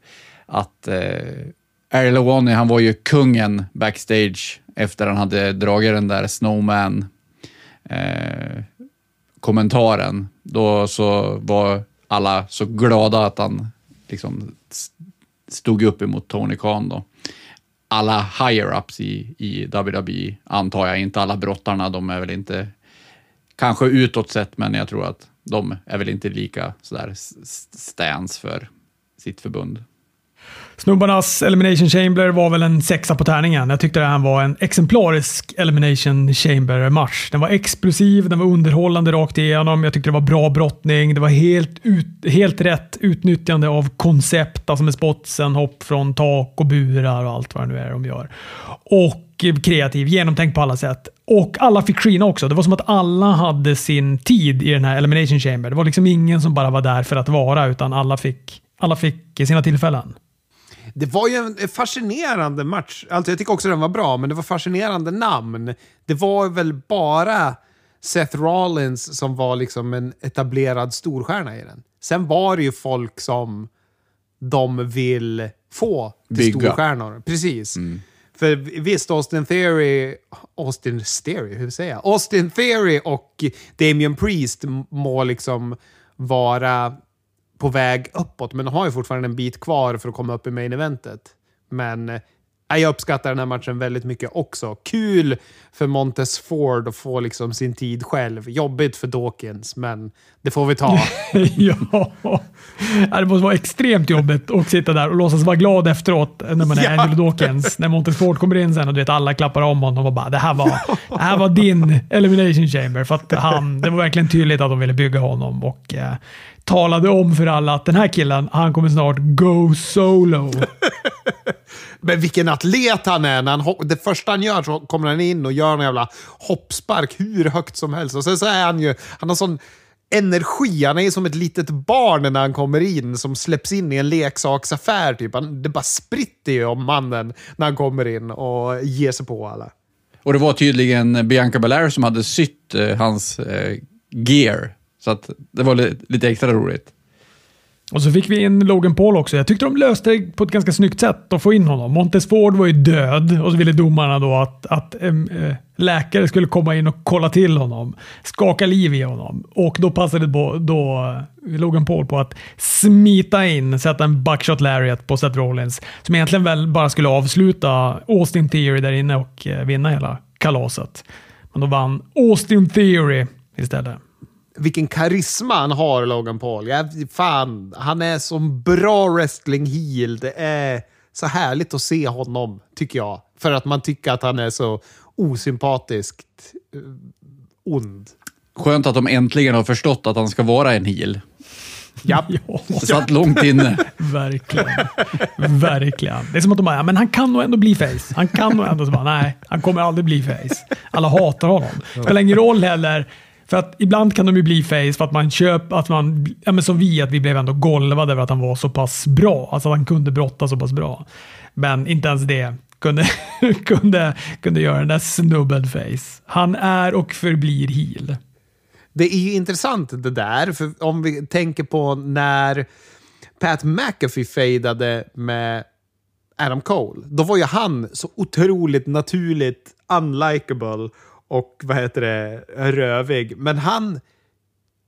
Speaker 3: att eh, Ariel Lawani, han var ju kungen backstage efter han hade dragit den där Snowman eh, kommentaren. Då så var alla så glada att han liksom stod upp emot Tony Khan då. Alla higher-ups i, i WWE, antar jag, inte alla brottarna, de är väl inte kanske utåt sett, men jag tror att de är väl inte lika sådär stans för sitt förbund.
Speaker 2: Snubbarnas Elimination Chamber var väl en sexa på tärningen. Jag tyckte det här var en exemplarisk Elimination Chamber-match. Den var explosiv, den var underhållande rakt igenom. Jag tyckte det var bra brottning. Det var helt, ut, helt rätt utnyttjande av koncept, alltså med spotsen, hopp från tak och burar och allt vad det nu är de gör. Och kreativ, genomtänkt på alla sätt. Och alla fick skina också. Det var som att alla hade sin tid i den här Elimination Chamber. Det var liksom ingen som bara var där för att vara, utan alla fick, alla fick sina tillfällen.
Speaker 1: Det var ju en fascinerande match. Alltså jag tycker också den var bra, men det var fascinerande namn. Det var väl bara Seth Rollins som var liksom en etablerad storstjärna i den. Sen var det ju folk som de vill få till Bygga. storstjärnor. Precis. Mm. För visst, Austin Theory... Austin Theory? Hur säger jag? Austin Theory och Damien Priest må liksom vara på väg uppåt, men de har ju fortfarande en bit kvar för att komma upp i main eventet. Men eh, jag uppskattar den här matchen väldigt mycket också. Kul för Montes Ford att få liksom sin tid själv. Jobbigt för Dawkins, men det får vi ta. [LAUGHS]
Speaker 2: ja, det måste vara extremt jobbigt att sitta där och låtsas vara glad efteråt när man är ja. Angelo Dawkins. När Montes Ford kommer in sen och du vet, alla klappar om honom och bara “det här var, det här var din elimination chamber”. För han, det var verkligen tydligt att de ville bygga honom och eh, talade om för alla att den här killen, han kommer snart go solo. [LAUGHS]
Speaker 1: Men vilken atlet han är! När han, det första han gör så kommer han in och gör en jävla hoppspark hur högt som helst. Och sen så är han ju... Han har sån energi. Han är som ett litet barn när han kommer in som släpps in i en leksaksaffär. Typ. Han, det bara spritter ju om mannen när han kommer in och ger sig på alla.
Speaker 3: Och det var tydligen Bianca Belair som hade sytt eh, hans eh, gear så att det var lite extra roligt.
Speaker 2: Och så fick vi in Logan Paul också. Jag tyckte de löste det på ett ganska snyggt sätt att få in honom. Montes Ford var ju död och så ville domarna då att, att äh, läkare skulle komma in och kolla till honom. Skaka liv i honom. Och då passade på, då eh, Logan Paul på att smita in, sätta en buckshot lariat på Seth Rollins. Som egentligen väl bara skulle avsluta Austin Theory där inne och eh, vinna hela kalaset. Men då vann Austin Theory istället
Speaker 1: vilken karisma han har, Logan Paul. Jag, fan, han är som bra wrestling heel. Det är så härligt att se honom, tycker jag. För att man tycker att han är så osympatiskt uh, ond.
Speaker 3: Skönt att de äntligen har förstått att han ska vara en heel.
Speaker 1: Japp. [LAUGHS]
Speaker 3: Ja. Det satt långt inne.
Speaker 2: Verkligen. Verkligen. Det är som att de bara, ja, men han kan nog ändå bli face. Han kan nog ändå, så bara, nej, han kommer aldrig bli face. Alla hatar honom. Det spelar ingen roll heller för att ibland kan de ju bli face för att man köper, att man, ja men som vi, att vi blev ändå golvade över att han var så pass bra. Alltså att han kunde brotta så pass bra. Men inte ens det kunde, [LAUGHS] kunde, kunde göra den där snubben face. Han är och förblir heel.
Speaker 1: Det är ju intressant det där, för om vi tänker på när Pat McAfee fejdade med Adam Cole. Då var ju han så otroligt naturligt unlikable och vad heter det, rövig. Men han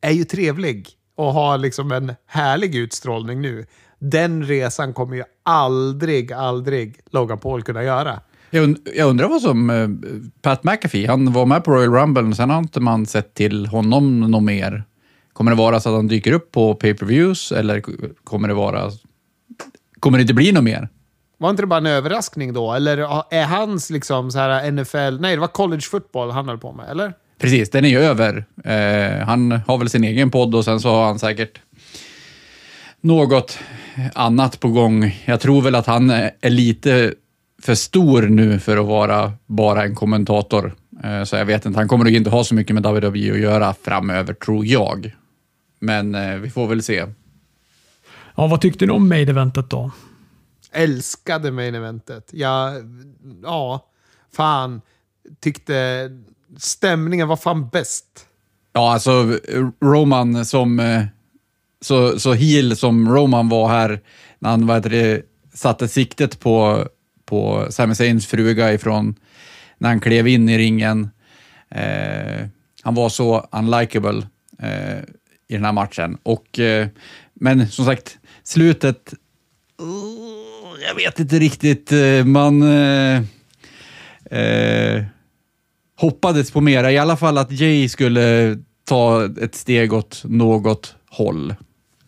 Speaker 1: är ju trevlig och har liksom en härlig utstrålning nu. Den resan kommer ju aldrig, aldrig Logan Paul kunna göra.
Speaker 3: Jag, und jag undrar vad som... Eh, Pat McAfee, han var med på Royal Rumble, sen har inte man sett till honom något mer. Kommer det vara så att han dyker upp på pay-per-views eller kommer det vara... Kommer det inte bli något mer?
Speaker 1: Var inte det bara en överraskning då? Eller är hans liksom så här NFL... Nej, det var college football han höll på med, eller?
Speaker 3: Precis, den är ju över. Eh, han har väl sin egen podd och sen så har han säkert något annat på gång. Jag tror väl att han är lite för stor nu för att vara bara en kommentator. Eh, så jag vet inte, han kommer nog inte ha så mycket med WWE att göra framöver, tror jag. Men eh, vi får väl se.
Speaker 2: Ja, vad tyckte ni om Made-eventet då?
Speaker 1: Älskade main eventet. Jag, ja, fan, tyckte stämningen var fan bäst.
Speaker 3: Ja, alltså Roman som, eh, så, så heel som Roman var här när han vad det, satte siktet på, på Sami Zayns fruga ifrån när han klev in i ringen. Eh, han var så unlikable eh, i den här matchen. Och, eh, men som sagt, slutet jag vet inte riktigt. Eh, man eh, eh, hoppades på mera. I alla fall att Jay skulle ta ett steg åt något håll.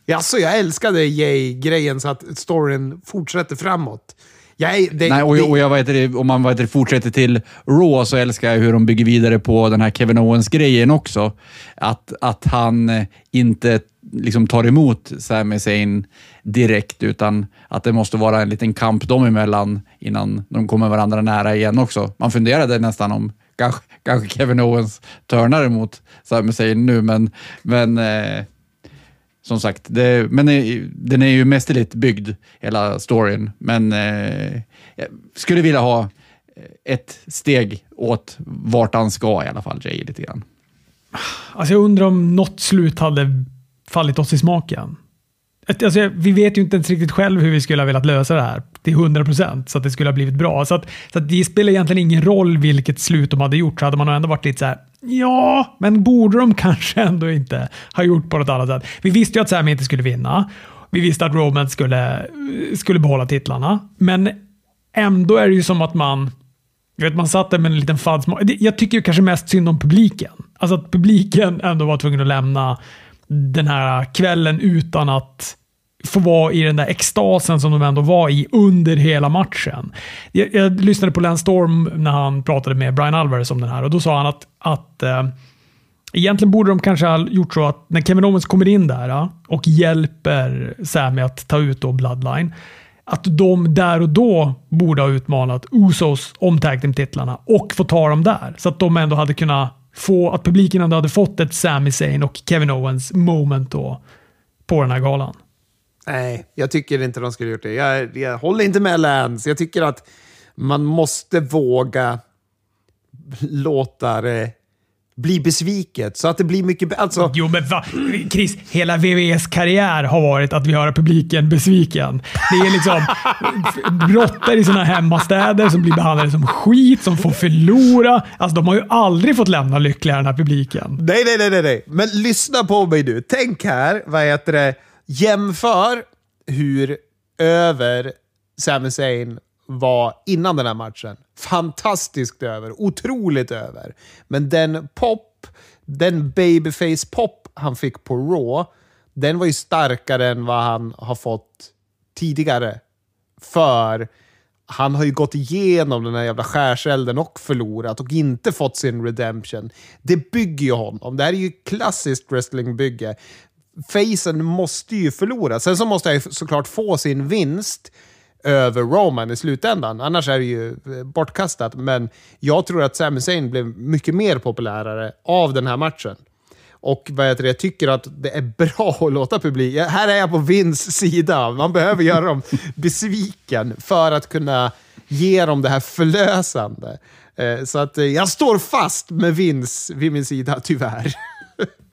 Speaker 1: Jaså, jag älskade Jay-grejen så att storyn fortsätter framåt. Jag, det,
Speaker 3: Nej, och,
Speaker 1: det,
Speaker 3: och jag vet, det, om man vet, fortsätter till Raw så älskar jag hur de bygger vidare på den här Kevin Owens-grejen också. Att, att han eh, inte liksom tar emot Sami Zayn direkt, utan att det måste vara en liten kamp dem emellan innan de kommer varandra nära igen också. Man funderade nästan om kanske, kanske Kevin Owens törnar emot Sami Zayn nu, men, men eh, som sagt, det, men den är ju mästerligt byggd, hela storyn. Men eh, jag skulle vilja ha eh, ett steg åt vart han ska i alla fall, Jay, lite grann.
Speaker 2: Alltså jag undrar om något slut hade fallit oss i smaken. Alltså, vi vet ju inte ens riktigt själv hur vi skulle ha velat lösa det här till 100% så att det skulle ha blivit bra. Så, att, så att det spelar egentligen ingen roll vilket slut de hade gjort, så hade man ändå varit lite så här, ja, men borde de [LAUGHS] kanske ändå inte ha gjort på något annat sätt? Vi visste ju att Sami inte skulle vinna. Vi visste att Roman skulle, skulle behålla titlarna, men ändå är det ju som att man jag vet, man satt där med en liten fadsmak. Jag tycker ju kanske mest synd om publiken. Alltså att publiken ändå var tvungen att lämna den här kvällen utan att få vara i den där extasen som de ändå var i under hela matchen. Jag, jag lyssnade på Lance Storm när han pratade med Brian Alvarez om den här och då sa han att, att äh, egentligen borde de kanske ha gjort så att när Kevin Owens kommer in där äh, och hjälper Sammy att ta ut då Bloodline, att de där och då borde ha utmanat Usos om tag titlarna och få ta dem där. Så att de ändå hade kunnat få, att publiken ändå hade fått ett Sami Zayn och Kevin Owens moment då på den här galan.
Speaker 1: Nej, jag tycker inte de skulle gjort det. Jag, jag håller inte med Lance. Jag tycker att man måste våga låta det bli besviket. Så att det blir mycket alltså...
Speaker 2: Jo, men va? Chris, hela VVS karriär har varit att vi gör publiken besviken. Det är liksom [LAUGHS] brottare i sina hemmastäder som blir behandlade som skit, som får förlora. Alltså, de har ju aldrig fått lämna lyckliga den här publiken.
Speaker 1: Nej, nej, nej, nej. Men lyssna på mig nu. Tänk här, vad heter det? Jämför hur över Sami Zayn var innan den här matchen. Fantastiskt över. Otroligt över. Men den pop, den babyface-pop han fick på Raw, den var ju starkare än vad han har fått tidigare. För han har ju gått igenom den här jävla skärselden och förlorat och inte fått sin redemption. Det bygger ju honom. Det här är ju klassiskt wrestlingbygge. Facen måste ju förlora. Sen så måste han ju såklart få sin vinst över Roman i slutändan. Annars är det ju eh, bortkastat. Men jag tror att Sami Zayn blev mycket mer populärare av den här matchen. Och vad heter det, jag tycker att det är [LAUGHS] bra att låta publiken... Här är jag på Vins sida. Man behöver göra dem [LAUGHS] besviken för att kunna ge dem det här förlösande. Eh, så att eh, jag står fast med Vince vid min sida, tyvärr. [LAUGHS]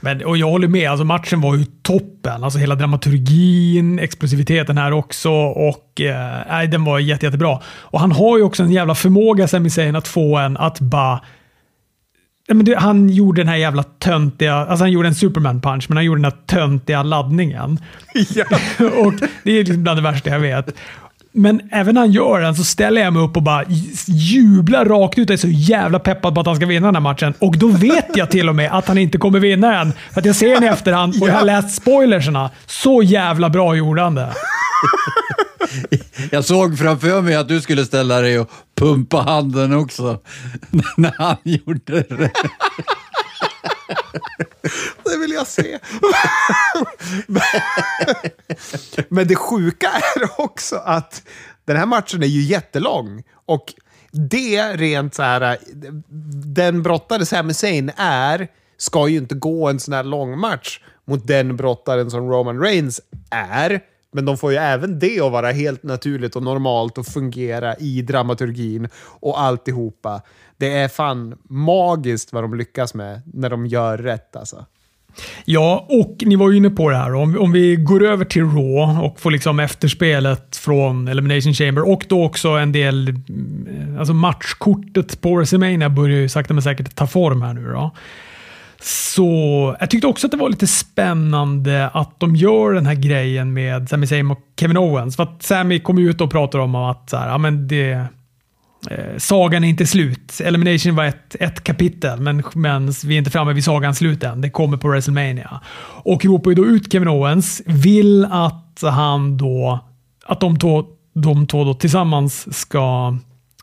Speaker 2: Men, och jag håller med, alltså matchen var ju toppen. Alltså hela dramaturgin, explosiviteten här också och eh, den var jätte, jättebra. Och han har ju också en jävla förmåga, Sami Zayn, att få en att bara han gjorde den här jävla töntiga, alltså han gjorde en Superman-punch, men han gjorde den här töntiga laddningen. [LAUGHS] Ja. [LAUGHS] och Det är liksom bland det värsta jag vet. Men även när han gör den så ställer jag mig upp och bara jublar rakt ut. Jag är så jävla peppad på att han ska vinna den här matchen. Och då vet jag till och med att han inte kommer vinna än. För att jag ser den i efterhand och jag har läst spoilerserna. Så jävla bra gjorde han det. [LAUGHS]
Speaker 3: Jag såg framför mig att du skulle ställa dig och pumpa handen också [LAUGHS] när han gjorde det. [LAUGHS]
Speaker 1: Det vill jag se. [LAUGHS] Men det sjuka är också att den här matchen är ju jättelång. Och det rent så här, den brottare Sami Zayn är, ska ju inte gå en sån här lång match mot den brottaren som Roman Reigns är. Men de får ju även det att vara helt naturligt och normalt och fungera i dramaturgin och alltihopa. Det är fan magiskt vad de lyckas med när de gör rätt alltså.
Speaker 2: Ja, och ni var ju inne på det här. Om, om vi går över till Raw och får liksom efterspelet från Elimination Chamber och då också en del... Eh, alltså matchkortet på WrestleMania börjar ju sakta men säkert ta form här nu. Då. Så jag tyckte också att det var lite spännande att de gör den här grejen med Sami Zayn och Kevin Owens. För att Sami kom ut och pratade om att så här, ja, men det, eh, sagan är inte slut. Elimination var ett, ett kapitel, men, men vi är inte framme vid sagans slut än. Det kommer på WrestleMania. Och ropar ju då ut Kevin Owens, vill att han då, att de två, de två då tillsammans ska,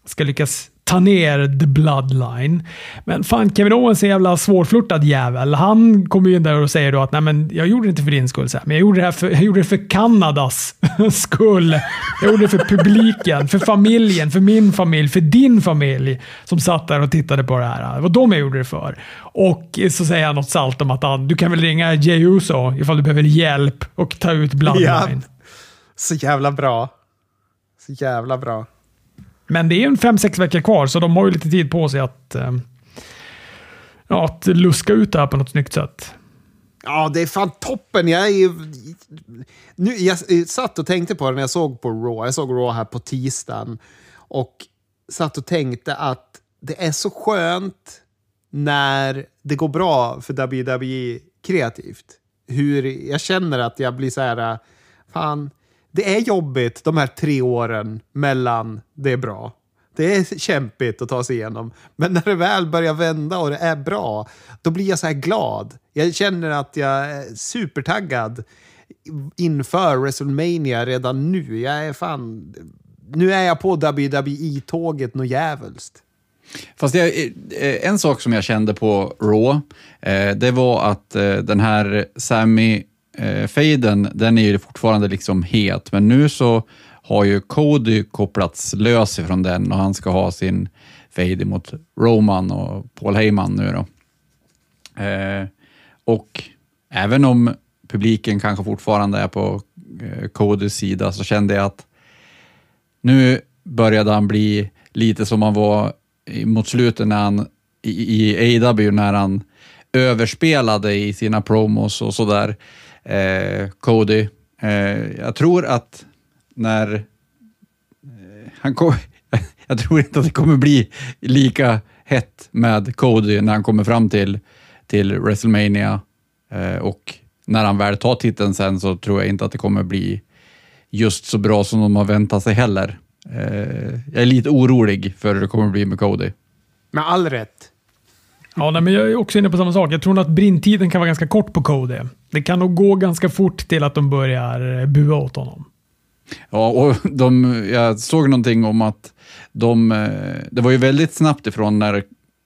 Speaker 2: ska lyckas ta ner the bloodline. Men fan, Kevin Owens är en jävla svårflörtad jävel. Han kommer ju in där och säger då att Nej, men jag gjorde det inte för din skull, så här, men jag gjorde, det här för, jag gjorde det för Kanadas [LAUGHS] skull. Jag gjorde det för publiken, för familjen, för min familj, för din familj som satt där och tittade på det här. Det var dem jag gjorde det för. Och så säger han något salt om att han, du kan väl ringa Jey Uso ifall du behöver hjälp och ta ut bloodline.
Speaker 1: Ja. Så jävla bra. Så jävla bra.
Speaker 2: Men det är en fem, sex veckor kvar, så de har ju lite tid på sig att, ehm, ja, att luska ut det här på något snyggt sätt.
Speaker 1: Ja, det är fan toppen. Jag, är, nu, jag satt och tänkte på det när jag såg på Raw. Jag såg Raw här på tisdagen. Och satt och tänkte att det är så skönt när det går bra för WWE kreativt. Hur jag känner att jag blir så här, fan, det är jobbigt de här tre åren mellan det är bra. Det är kämpigt att ta sig igenom. Men när det väl börjar vända och det är bra, då blir jag så här glad. Jag känner att jag är supertaggad inför WrestleMania redan nu. Jag är fan... Nu är jag på WWE-tåget något jävulst.
Speaker 3: Fast jag, eh, en sak som jag kände på Raw, eh, det var att eh, den här Sammy eh, fejden, den är ju fortfarande liksom het, men nu så har ju Cody kopplats lös ifrån den och han ska ha sin fade mot Roman och Paul Heyman nu då. Eh, och även om publiken kanske fortfarande är på eh, Codys sida så kände jag att nu började han bli lite som han var mot slutet när han i, i AW när han överspelade i sina promos och sådär eh, Cody. Eh, jag tror att när eh, han kom, [LAUGHS] jag tror inte att det kommer bli lika hett med Cody när han kommer fram till, till WrestleMania eh, och när han väl tar titeln sen så tror jag inte att det kommer bli just så bra som de har väntat sig heller. Eh, jag är lite orolig för hur det kommer bli med Cody.
Speaker 1: Med all rätt.
Speaker 2: Ja, nej, men jag är också inne på samma sak. Jag tror nog att brintiden kan vara ganska kort på Cody. Det kan nog gå ganska fort till att de börjar eh, bua åt honom.
Speaker 3: Ja, och de, jag såg någonting om att de, eh, det var ju väldigt snabbt ifrån när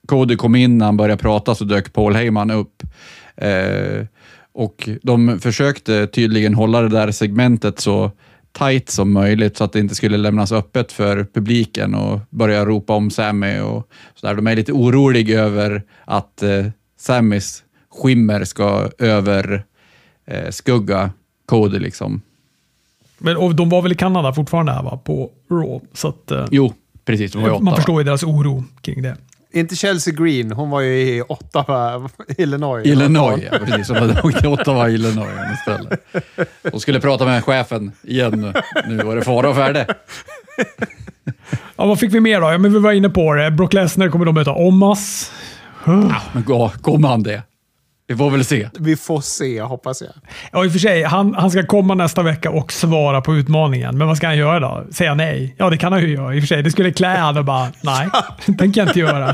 Speaker 3: Cody kom in, när han började prata, så dök Paul Heyman upp. Eh, och de försökte tydligen hålla det där segmentet så tight som möjligt så att det inte skulle lämnas öppet för publiken och börja ropa om Sammy och sådär. De är lite oroliga över att eh, Sammys skimmer ska över eh, Cody liksom.
Speaker 2: Men, och de var väl i Kanada fortfarande här va? På Raw? Så att, eh,
Speaker 3: jo, precis.
Speaker 2: Man
Speaker 3: åtta,
Speaker 2: förstår ju deras oro kring det.
Speaker 1: Inte Chelsea Green, hon var ju i Ottawa, [LAUGHS] Illinois.
Speaker 3: Illinois, ja, precis. Som hade åkt till Ottawa, Illinois istället. Hon skulle prata med chefen igen. Nu var det fara och färde.
Speaker 2: Ja, vad fick vi mer då? Ja, men vi var inne på det. Brock Lesnar kommer då möta Omas.
Speaker 3: Ja, men gå, kommer han det? Vi får väl se.
Speaker 1: Vi får se, hoppas jag.
Speaker 2: Ja, i och för sig. Han, han ska komma nästa vecka och svara på utmaningen. Men vad ska han göra då? Säga nej? Ja, det kan han ju göra. I och för sig, det skulle klä honom och bara, nej, [LAUGHS] det tänker jag inte göra. Det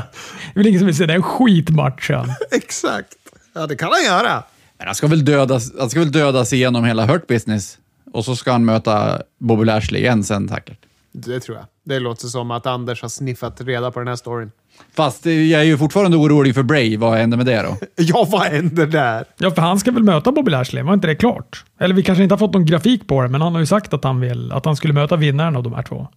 Speaker 2: är väl ingen som vill se den skitmatchen.
Speaker 1: Exakt. Ja, det kan han göra.
Speaker 3: Men han ska väl dödas, han ska väl dödas igenom hela Hurt Business. Och så ska han möta Bobby Lashley igen sen säkert.
Speaker 1: Det tror jag. Det låter som att Anders har sniffat reda på den här storyn.
Speaker 3: Fast jag är ju fortfarande orolig för Bray. Vad händer med det då? [LAUGHS]
Speaker 1: Ja, vad händer där?
Speaker 2: Ja, för han ska väl möta Bobby Lashley? Var inte det klart? Eller vi kanske inte har fått någon grafik på det, men han har ju sagt att han vill att han skulle möta vinnaren av de här två.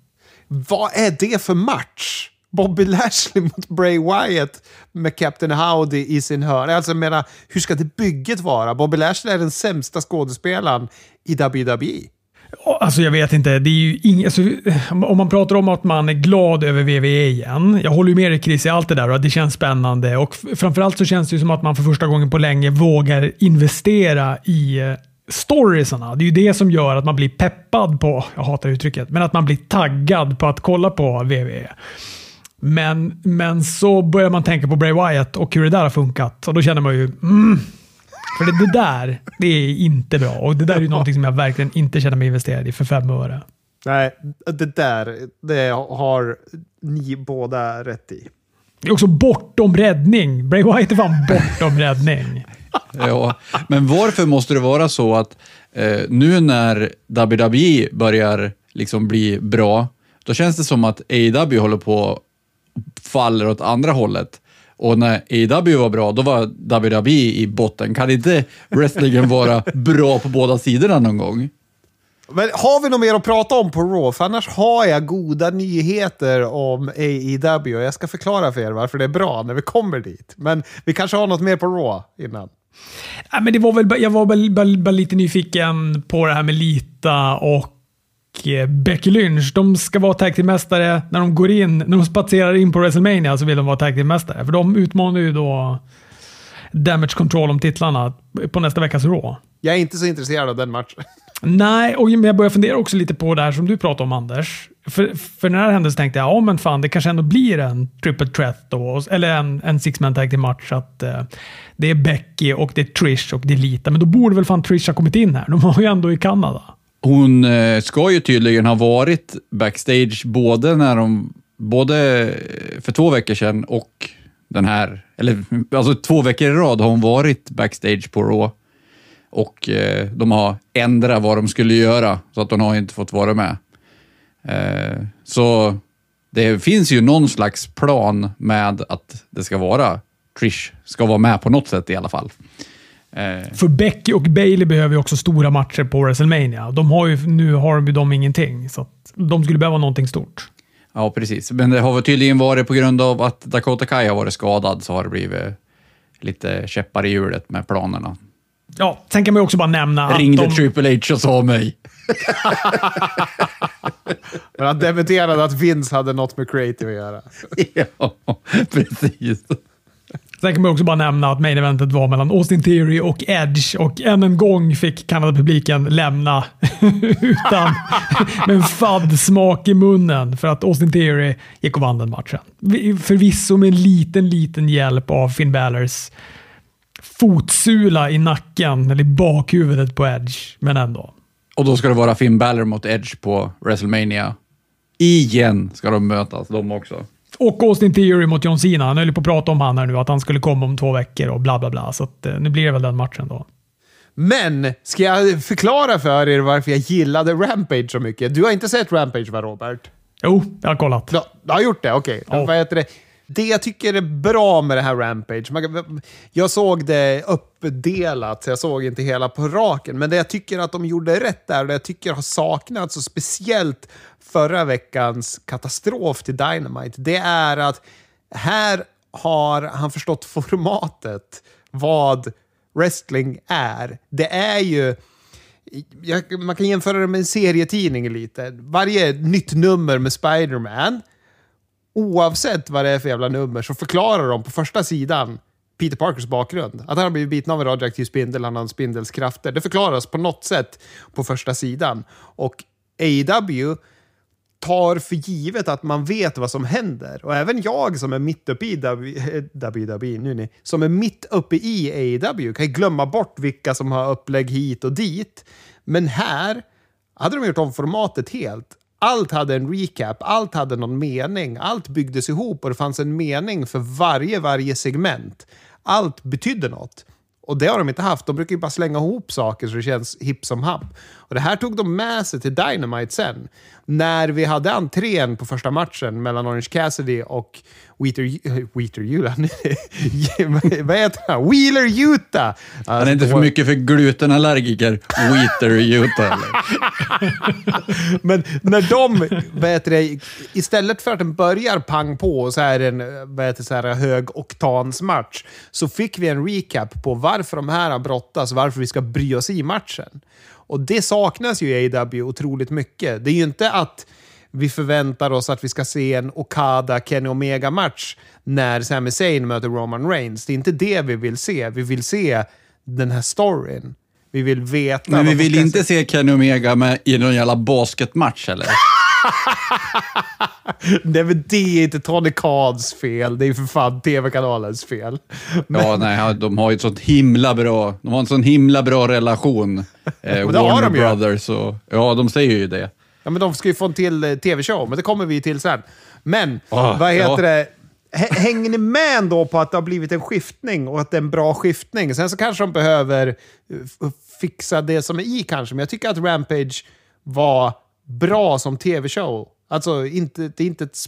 Speaker 1: Vad är det för match? Bobby Lashley mot Bray Wyatt med Captain Howdy i sin hörn. Alltså, jag menar, hur ska det bygget vara? Bobby Lashley är den sämsta skådespelaren i WWE.
Speaker 2: Alltså jag vet inte. Det är ju ing, alltså, om man pratar om att man är glad över VVE igen. Jag håller ju med dig Chris i allt det där och att det känns spännande. Och f- framförallt så känns det ju som att man för första gången på länge vågar investera i eh, storiesarna. Det är ju det som gör att man blir peppad på, jag hatar uttrycket, men att man blir taggad på att kolla på VVE. Men, men så börjar man tänka på Bray Wyatt och hur det där har funkat. Och då känner man ju, mm, för det, det där, det är inte bra. Och det där är ju någonting som jag verkligen inte känner mig investerad i för fem öre.
Speaker 1: Nej, det där det har ni båda rätt i.
Speaker 2: Det är också bortom räddning. Bray Wyatt är fan bortom räddning. [LAUGHS]
Speaker 3: Ja, men varför måste det vara så att eh, nu när WWE börjar liksom bli bra, då känns det som att AEW håller på faller åt andra hållet. Och när AEW var bra, då var WWE i botten. Kan inte wrestlingen vara bra på båda sidorna någon gång?
Speaker 1: Men har vi något mer att prata om på Raw? För annars har jag goda nyheter om AEW. Jag ska förklara för er varför det är bra när vi kommer dit. Men vi kanske har något mer på Raw innan.
Speaker 2: Ja, men det var väl, jag var väl bara, bara lite nyfiken på det här med Lita och Becky Lynch. De ska vara tag mästare när de går in, när de spatserar in på WrestleMania så vill de vara tag mästare För de utmanar ju då Damage Control om titlarna på nästa veckas Raw.
Speaker 1: Jag är inte så intresserad av den matchen. [LAUGHS]
Speaker 2: Nej, och jag börjar fundera också lite på det här som du pratade om Anders. För, för när det hände så tänkte jag, ja men fan, det kanske ändå blir en triple threat då, eller en, en six man tag match. Att, eh, det är Becky och det är Trish och det är Lita, men då borde väl fan Trish ha kommit in här. De var ju ändå i Kanada.
Speaker 3: Hon eh, ska ju tydligen ha varit backstage både när de, både eh, för två veckor sedan och den här, eller alltså två veckor i rad har hon varit backstage på Raw. Och eh, de har ändrat vad de skulle göra, så att hon har inte fått vara med. Eh, så det finns ju någon slags plan med att det ska vara Trish ska vara med på något sätt i alla fall. Eh,
Speaker 2: För Becky och Bailey behöver ju också stora matcher på WrestleMania. De har ju, nu har de ju de ingenting, så att de skulle behöva någonting stort.
Speaker 3: Ja, precis. Men det har väl tydligen varit på grund av att Dakota Kai har varit skadad så har det blivit lite käppar i hjulet med planerna.
Speaker 2: Ja, sen kan man ju också bara nämna att
Speaker 3: Ringde
Speaker 2: de...
Speaker 3: Triple H och sa mig. [LAUGHS]
Speaker 1: Men han dementerade att Vince hade något med creative att göra. [LAUGHS]
Speaker 3: ja, precis.
Speaker 2: Sen kan man också bara nämna att main eventet var mellan Austin Theory och Edge och än en gång fick Kanada-publiken lämna [LAUGHS] utan med en fadd smak i munnen för att Austin Theory gick och vann den matchen. Förvisso med en liten, liten hjälp av Finn Balors fotsula i nacken eller i bakhuvudet på Edge, men ändå.
Speaker 3: Och då ska det vara Finn Balor mot Edge på WrestleMania. Igen ska de mötas, de också.
Speaker 2: Och Austin Theory mot John Cena. Han höll ju på att prata om han här nu, att han skulle komma om två veckor och bla bla bla. Så att, eh, nu blir det väl den matchen då.
Speaker 1: Men, ska jag förklara för er varför jag gillade Rampage så mycket? Du har inte sett Rampage va, Robert?
Speaker 2: Jo, jag har kollat.
Speaker 1: Du, du har gjort det? Okej. Vad heter det? Det jag tycker är bra med det här Rampage, jag såg det uppdelat, så jag såg inte hela på raken, men det jag tycker att de gjorde rätt där, och det jag tycker har saknats, och speciellt förra veckans katastrof till Dynamite, det är att här har han förstått formatet, vad wrestling är. Det är ju... Jag, man kan jämföra det med en serietidning lite. Varje nytt nummer med Spider-Man oavsett vad det är för jävla nummer så förklarar de på första sidan Peter Parkers bakgrund. Att han har blivit biten av en radioaktiv spindel, han har en spindels krafter. Det förklaras på något sätt på första sidan. Och AEW tar för givet att man vet vad som händer. Och även jag som är mitt uppe i WWE, eh, nu ni, som är mitt uppe i AEW kan ju glömma bort vilka som har upplägg hit och dit. Men här hade de gjort om formatet helt. Allt hade en recap, allt hade någon mening, allt byggdes ihop och det fanns en mening för varje, varje segment. Allt betydde något. Och det har de inte haft. De brukar ju bara slänga ihop saker så det känns hipp som happ. Och det här tog de med sig till Dynamite sen. När vi hade entrén på första matchen mellan Orange Cassidy och Wheater... Wheater Utah? [LAUGHS] Vad heter han? Wheeler Utah!
Speaker 3: Han är inte för mycket för glutenallergiker. Wheater Utah. [LAUGHS]
Speaker 1: Men när de, vad heter det, istället för att den börjar pang på och så är det en vad heter så här, hög oktansmatch, så fick vi en recap på varför de här brottas varför vi ska bry oss i matchen. Och det saknas ju i AW otroligt mycket. Det är ju inte att vi förväntar oss att vi ska se en Okada-Kenny Omega-match när Sami Zayn möter Roman Reigns. Det är inte det vi vill se. Vi vill se den här storyn. Vi vill veta...
Speaker 3: Men vi vill inte se Kenny Omega med i någon jävla basketmatch eller? [LAUGHS]
Speaker 1: Nej, men det är inte Tony Khads fel. Det är för fan TV-kanalens fel.
Speaker 3: Ja, nej, de har ju ett sånt himla bra, de har en sån himla bra relation. [LAUGHS] Eh, Warner. Brothers och, ja, de säger ju det.
Speaker 1: Ja, men de ska ju få en till eh, tv-show, men det kommer vi till sen. Men,
Speaker 3: Ah,
Speaker 1: vad heter
Speaker 3: ja.
Speaker 1: det? Hänger ni med ändå på att det har blivit en skiftning och att det är en bra skiftning? Sen så kanske de behöver eh, fixa det som är i kanske, men jag tycker att Rampage var bra som tv-show. Alltså, inte, det är inte ett,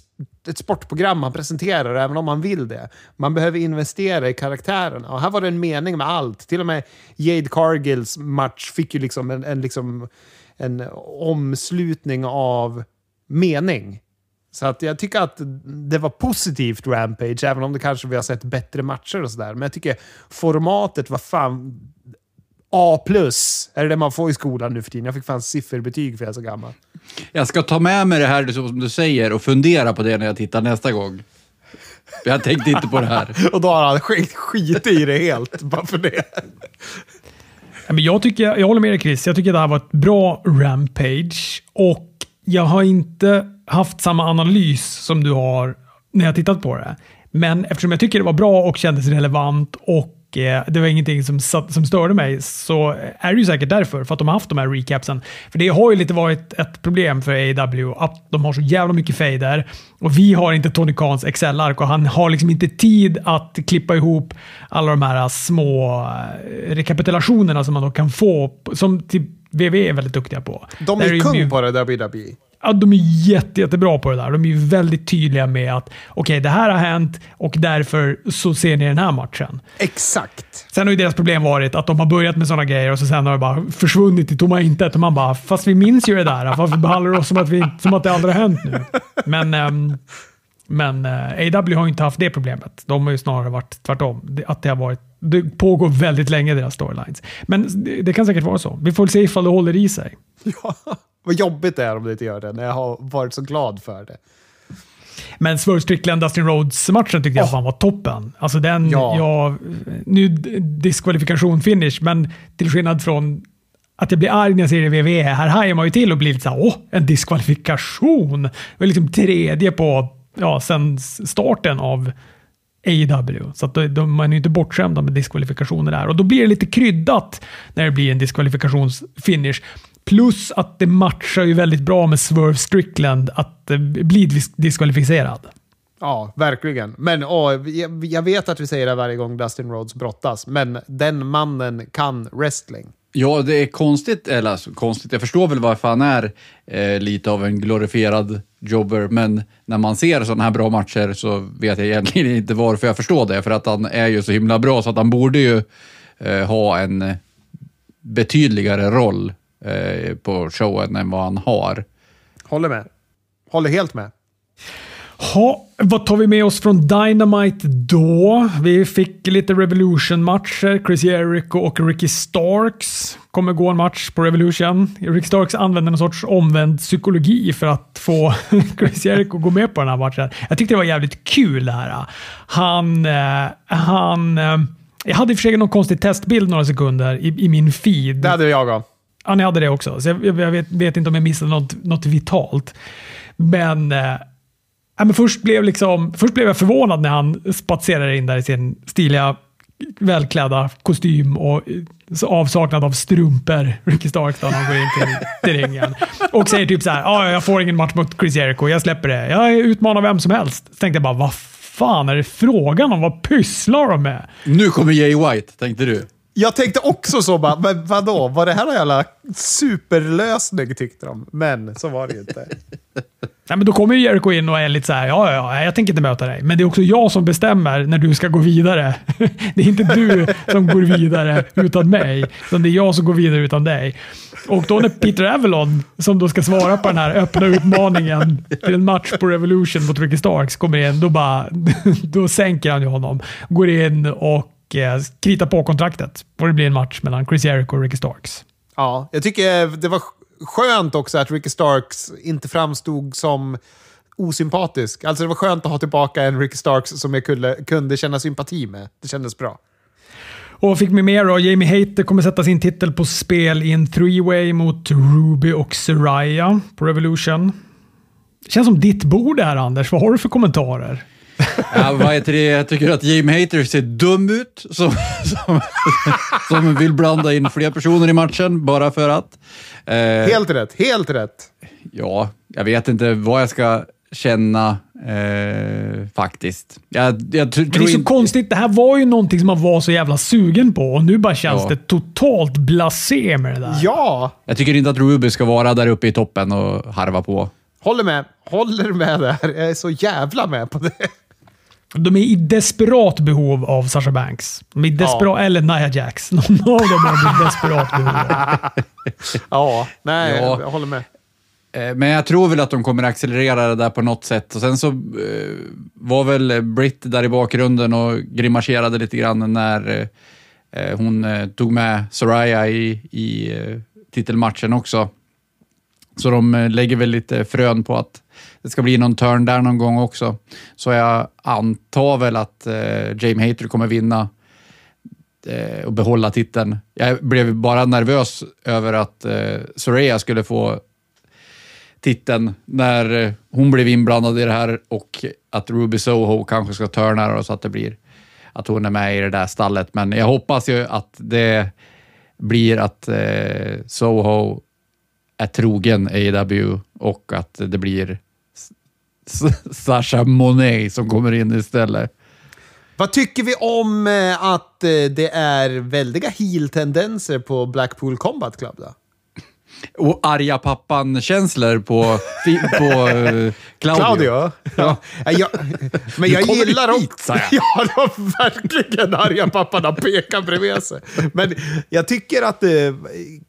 Speaker 1: ett sportprogram man presenterar, även om man vill det. Man behöver investera i karaktärerna. Och här var det en mening med allt. Till och med Jade Cargills match fick ju liksom en, en, liksom, en omslutning av mening. Så att jag tycker att det var positivt Rampage, även om det kanske vi har sett bättre matcher och sådär. Men jag tycker formatet var fan A+. Är det det man får i skolan nu för tiden? Jag fick fan sifferbetyg för jag är så gammal.
Speaker 3: Jag ska ta med mig det här som du säger och fundera på det när jag tittar nästa gång. Jag tänkte inte på det här. [LAUGHS]
Speaker 1: Och då har han skit, skit i det helt, bara för det.
Speaker 2: Men jag, tycker, jag håller med dig Chris. Jag tycker det här var ett bra Rampage. Och jag har inte haft samma analys som du har när jag tittat på det. Men eftersom jag tycker det var bra och kändes relevant och eh, det var ingenting som, satt, som störde mig så är det ju säkert därför. För att de har haft de här recapsen. För det har ju lite varit ett problem för AW att de har så jävla mycket fader och vi har inte Tony Khans Excel-ark och han har liksom inte tid att klippa ihop alla de här små eh, rekapitulationerna som man då kan få, som typ WWE är väldigt duktiga på.
Speaker 1: De är
Speaker 2: ju
Speaker 1: kung
Speaker 2: mycket-
Speaker 1: på det, WWE.
Speaker 2: Ja, de är jätte, jättebra på det där. De är väldigt tydliga med att okej, det här har hänt och därför så ser ni den här matchen.
Speaker 1: Exakt.
Speaker 2: Sen har ju deras problem varit att de har börjat med sådana grejer och så sen har det bara försvunnit i tomma intet. Och man bara, fast vi minns ju det där. Varför behandlar du oss som att, vi, som att det aldrig har hänt nu? Men, ehm, men eh, AW har ju inte haft det problemet. De har ju snarare varit tvärtom. Att det, har varit, det pågår väldigt länge, deras storylines. Men det, det kan säkert vara så. Vi får se ifall det håller i sig.
Speaker 1: Ja, vad jobbigt det är om det inte gör det, när jag har varit så glad för det.
Speaker 2: Men Swerve Strickland Dustin Rhodes-matchen tyckte jag
Speaker 1: Oh.
Speaker 2: fan var toppen. Alltså den,
Speaker 1: Ja.
Speaker 2: jag, nu diskvalifikation finish, men till skillnad från att jag blir arg när jag ser det i WWE, här hajar man ju till och blir lite såhär, åh, en diskvalifikation. Det var liksom tredje på, ja, sen starten av AEW. Så att de, man är ju inte bortskämda med diskvalifikationer där. Och då blir det lite kryddat när det blir en diskvalifikationsfinish. Plus att det matchar ju väldigt bra med Swerve Strickland att eh, bli dis- diskvalificerad.
Speaker 1: Ja, verkligen. Men åh, jag, jag vet att vi säger det varje gång Dustin Rhodes brottas, men den mannen kan wrestling.
Speaker 3: Ja, det är konstigt, eller alltså, konstigt, jag förstår väl varför han är eh, lite av en glorifierad jobber, men när man ser sådana här bra matcher så vet jag egentligen [LAUGHS] inte varför jag förstår det, för att han är ju så himla bra så att han borde ju eh, ha en eh, betydligare roll eh, på showen än vad han har.
Speaker 1: Håller med. Håller helt med.
Speaker 2: Ha, vad tar vi med oss från Dynamite då? Vi fick lite Revolution-matcher. Chris Jericho och Ricky Starks kommer gå en match på Revolution. Ricky Starks använder någon sorts omvänd psykologi för att få [LAUGHS] Chris Jericho att gå med på den här matchen. Jag tyckte det var jävligt kul det här. Han... eh, han eh, jag hade i och för sig någon konstig testbild några sekunder i, i min feed.
Speaker 1: Det hade jag av.
Speaker 2: Ja, ni hade det också. Så jag, jag vet, vet inte om jag missade något, något vitalt. Men, eh, men först, blev liksom, först blev jag förvånad när han spatserade in där i sin stiliga, välklädda kostym och eh, så avsaknad av strumpor, Ricky Starks, när han går in till, till ringen. Och säger typ så här, "Ja, jag får ingen match mot Chris Jericho, jag släpper det. Jag utmanar vem som helst. Så tänkte jag bara, vad fan är det frågan om? Vad pysslar de med?
Speaker 3: Nu kommer Jay White, tänkte du.
Speaker 1: Jag tänkte också så bara, men vadå? Var det här en jävla superlösning tyckte de? Men så var det ju inte. [LAUGHS]
Speaker 2: Nej, men då kommer ju Jericho in och är lite så här, ja, ja, ja, jag tänker inte möta dig. Men det är också jag som bestämmer när du ska gå vidare. [LAUGHS] Det är inte du som går vidare utan mig, utan det är jag som går vidare utan dig. Och då när Peter Avalon, som då ska svara på den här öppna utmaningen till en match på Revolution mot Ricky Starks, kommer in, då, bara, [LAUGHS] då sänker han ju honom. Går in och eh, kritar på kontraktet. Och det blir en match mellan Chris Jericho och Ricky Starks.
Speaker 1: Ja, jag tycker det var skönt också att Ricky Starks inte framstod som osympatisk. Alltså det var skönt att ha tillbaka en Ricky Starks som jag kunde, kunde känna sympati med. Det kändes bra.
Speaker 2: Och fick vi mer då? Jamie Hater kommer sätta sin titel på spel i en three-way mot Ruby och Soraya på Revolution. Känns som ditt bord det här Anders. Vad har du för kommentarer?
Speaker 3: Ja, vad heter det? Jag tycker att Jamie Hater ser dum ut, som, som, som vill blanda in fler personer i matchen bara för att. Eh,
Speaker 1: Helt rätt, helt rätt.
Speaker 3: Ja, jag vet inte vad jag ska känna eh, faktiskt. Jag, jag tr-
Speaker 2: Men det är så
Speaker 3: inte...
Speaker 2: konstigt. Det här var ju någonting som man var så jävla sugen på och nu bara känns
Speaker 3: Ja.
Speaker 2: det totalt blasé med det där.
Speaker 1: Ja,
Speaker 3: Jag tycker inte att Ruby ska vara där uppe i toppen och harva på.
Speaker 1: håller med. Håller med där. Jag är så jävla med på det.
Speaker 2: De är i desperat behov av Sasha Banks. De är i desperat, Eller Nia Jax. [LAUGHS] Någon av dem är i desperat behov av. [LAUGHS]
Speaker 1: Ja, nej,
Speaker 3: Ja.
Speaker 1: jag håller med.
Speaker 3: Eh, Men jag tror väl att de kommer accelerera det där på något sätt. Och sen så eh, var väl Britt där i bakgrunden och grimaserade lite grann när eh, hon eh, tog med Soraya i, i eh, titelmatchen också. Så de eh, lägger väl lite frön på att det ska bli någon turn där någon gång också. Så jag antar väl att eh, James Hater kommer vinna eh, och behålla titeln. Jag blev bara nervös över att eh, Soraya skulle få titeln när eh, hon blev inblandad i det här och att Ruby Soho kanske ska turna och så att det blir att hon är med i det där stallet. Men jag hoppas ju att det blir att eh, Soho är trogen AW och att det blir [LAUGHS] Sasha Monet som kommer in istället.
Speaker 1: Vad tycker vi om eh, att eh, det är väldiga heel-tendenser på Blackpool Combat Club då?
Speaker 3: Och arga pappan-känslor på, på eh, Claudio.
Speaker 1: Claudio? Ja. Ja, jag, men jag gillar också... [LAUGHS] Ja, var verkligen arga pappan har pekat bredvid sig. Men jag tycker att det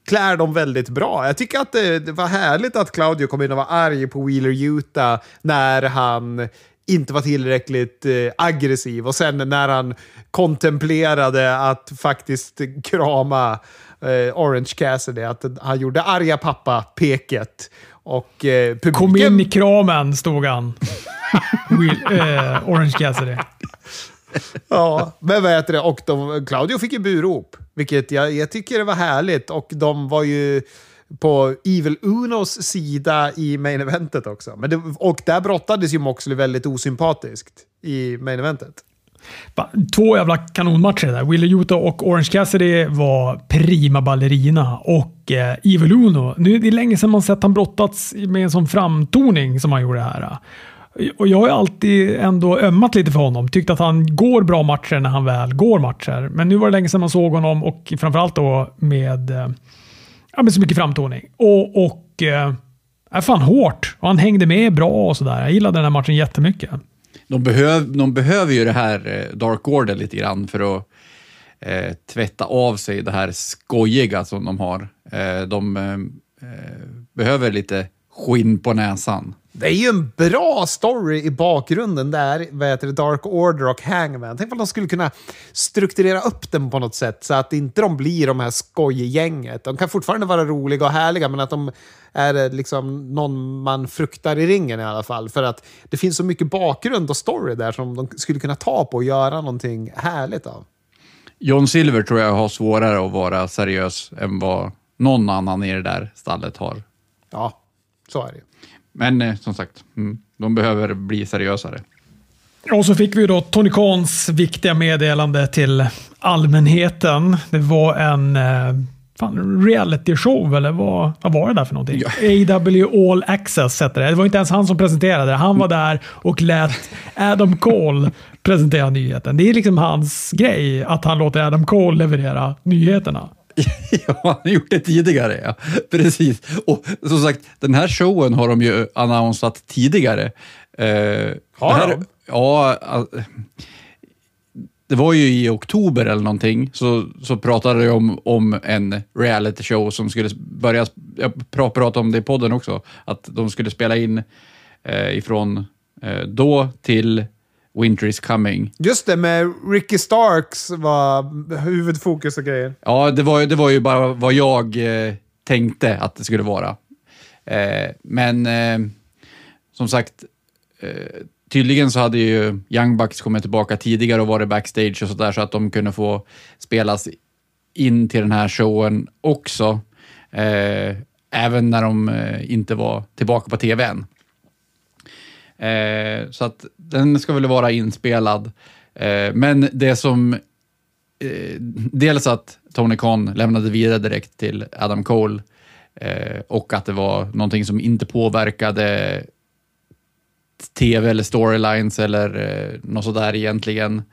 Speaker 1: klär dem väldigt bra. Jag tycker att det, det var härligt att Claudio kom in och var arg på Wheeler Utah när han inte var tillräckligt eh, aggressiv och sen när han kontemplerade att faktiskt krama eh, Orange Cassidy, att han gjorde arga pappa-peket. Och eh, publiken...
Speaker 2: Kom in i kramen, stod han. [LAUGHS] Will, eh, Orange Cassidy.
Speaker 1: Ja, men vad heter det? Och de, Claudio fick ju burop, vilket jag, jag tycker det var härligt. Och de var ju på Evil Unos sida i main eventet också. Men det, och där brottades ju Moxley väldigt osympatiskt i main eventet.
Speaker 2: Två jävla kanonmatcher där. Willie Utah och Orange Cassidy var prima ballerina. Och eh, Evil Uno, nu är det länge sedan man sett han brottats med en sån framtoning som han gjorde här. Och jag har ju alltid ändå ömmat lite för honom. Tyckt att han går bra matcher när han väl går matcher. Men nu var det länge sedan man såg honom och framförallt då med, eh, ja, med så mycket framtoning. Och, och eh, är fan hårt. Och han hängde med bra och sådär. Jag gillade den här matchen jättemycket.
Speaker 3: De, behöv, de behöver ju det här eh, Dark Order lite grann för att eh, tvätta av sig det här skojiga som de har. Eh, de eh, eh behöver lite skinn på näsan.
Speaker 1: Det är ju en bra story i bakgrunden där, vad heter det, Dark Order och Hangman. Tänk om de skulle kunna strukturera upp den på något sätt så att inte de blir de här skojgänget. De kan fortfarande vara roliga och härliga, men att de är eh, liksom någon man fruktar i ringen i alla fall. För att det finns så mycket bakgrund och story där som de skulle kunna ta på och göra någonting härligt av.
Speaker 3: John Silver tror jag har svårare att vara seriös än vad någon annan i det där stallet har.
Speaker 1: Ja, så är det.
Speaker 3: Men eh, som sagt, mm, de behöver bli seriösare.
Speaker 2: Och så fick vi då Tony Khans viktiga meddelande till allmänheten. Det var en eh, fan, reality show, eller vad, vad var det där för någonting? AW All Access hette det. Det var inte ens han som presenterade det. Han var där och lät Adam Cole presentera nyheten. Det är liksom hans grej, att han låter Adam Cole leverera nyheterna. [LAUGHS]
Speaker 3: ja, han har gjort det tidigare. Ja. Precis. Och som sagt, den här showen har de ju annonsat tidigare. Eh,
Speaker 1: Har
Speaker 3: här,
Speaker 1: de?
Speaker 3: Ja, det var ju i oktober eller någonting, så, så pratade jag om, om en reality show som skulle börja, jag pra- pratade om det i podden också, att de skulle spela in eh, ifrån eh, då till Winter is coming.
Speaker 1: Just det, med Ricky Starks var huvudfokus och grejer.
Speaker 3: Ja, det var, det var ju bara vad jag eh, tänkte att det skulle vara. Eh, men eh, som sagt, eh, tydligen så hade ju Young Bucks kommit tillbaka tidigare och varit backstage och sådär så att de kunde få spelas in till den här showen också. Eh, även när de eh, inte var tillbaka på tvn. Eh, så att den ska väl vara inspelad. Eh, men det som eh, dels att Tony Khan lämnade vidare direkt till Adam Cole Eh, och att det var någonting som inte påverkade tv eller storylines eller eh, något sådär egentligen.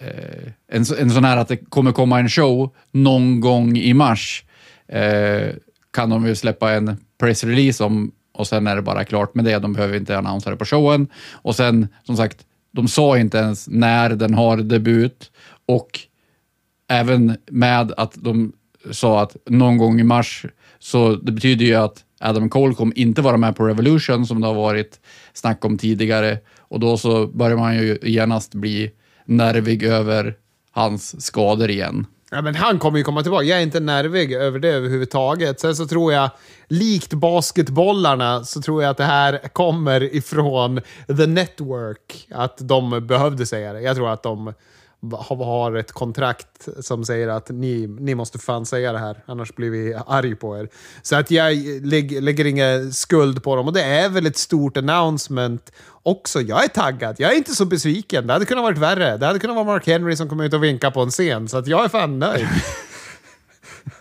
Speaker 3: Eh, en, en sån här att det kommer komma en show någon gång i mars eh, kan de ju släppa en pressrelease om och sen är det bara klart med det. De behöver inte annonsera det på showen. Och sen, som sagt, de sa inte ens när den har debut och även med att de sa att någon gång i mars, så det betyder ju att Adam Cole kommer inte vara med på Revolution som det har varit snack om tidigare och då så börjar man ju genast bli nervig över hans skador igen.
Speaker 1: Ja, men han kommer ju komma tillbaka. Jag är inte nervig över det överhuvudtaget. Sen så tror jag, likt basketbollarna, så tror jag att det här kommer ifrån the network. Att de behövde säga det. Jag tror att de har ett kontrakt som säger att ni, ni måste fan säga det här, annars blir vi arg på er. Så att jag lägger, lägger ingen skuld på dem. Och det är väl ett stort announcement också. Jag är taggad. Jag är inte så besviken. Det hade kunnat varit värre. Det hade kunnat vara Mark Henry som kom ut och vinkade på en scen. Så att jag är fan nöjd.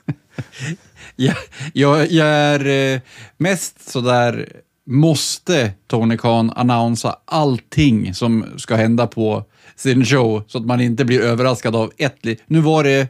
Speaker 1: [LAUGHS]
Speaker 3: jag, jag, jag är eh, mest sådär, måste Tony Khan annonsa allting som ska hända på sin show så att man inte blir överraskad av ett... Nu var det...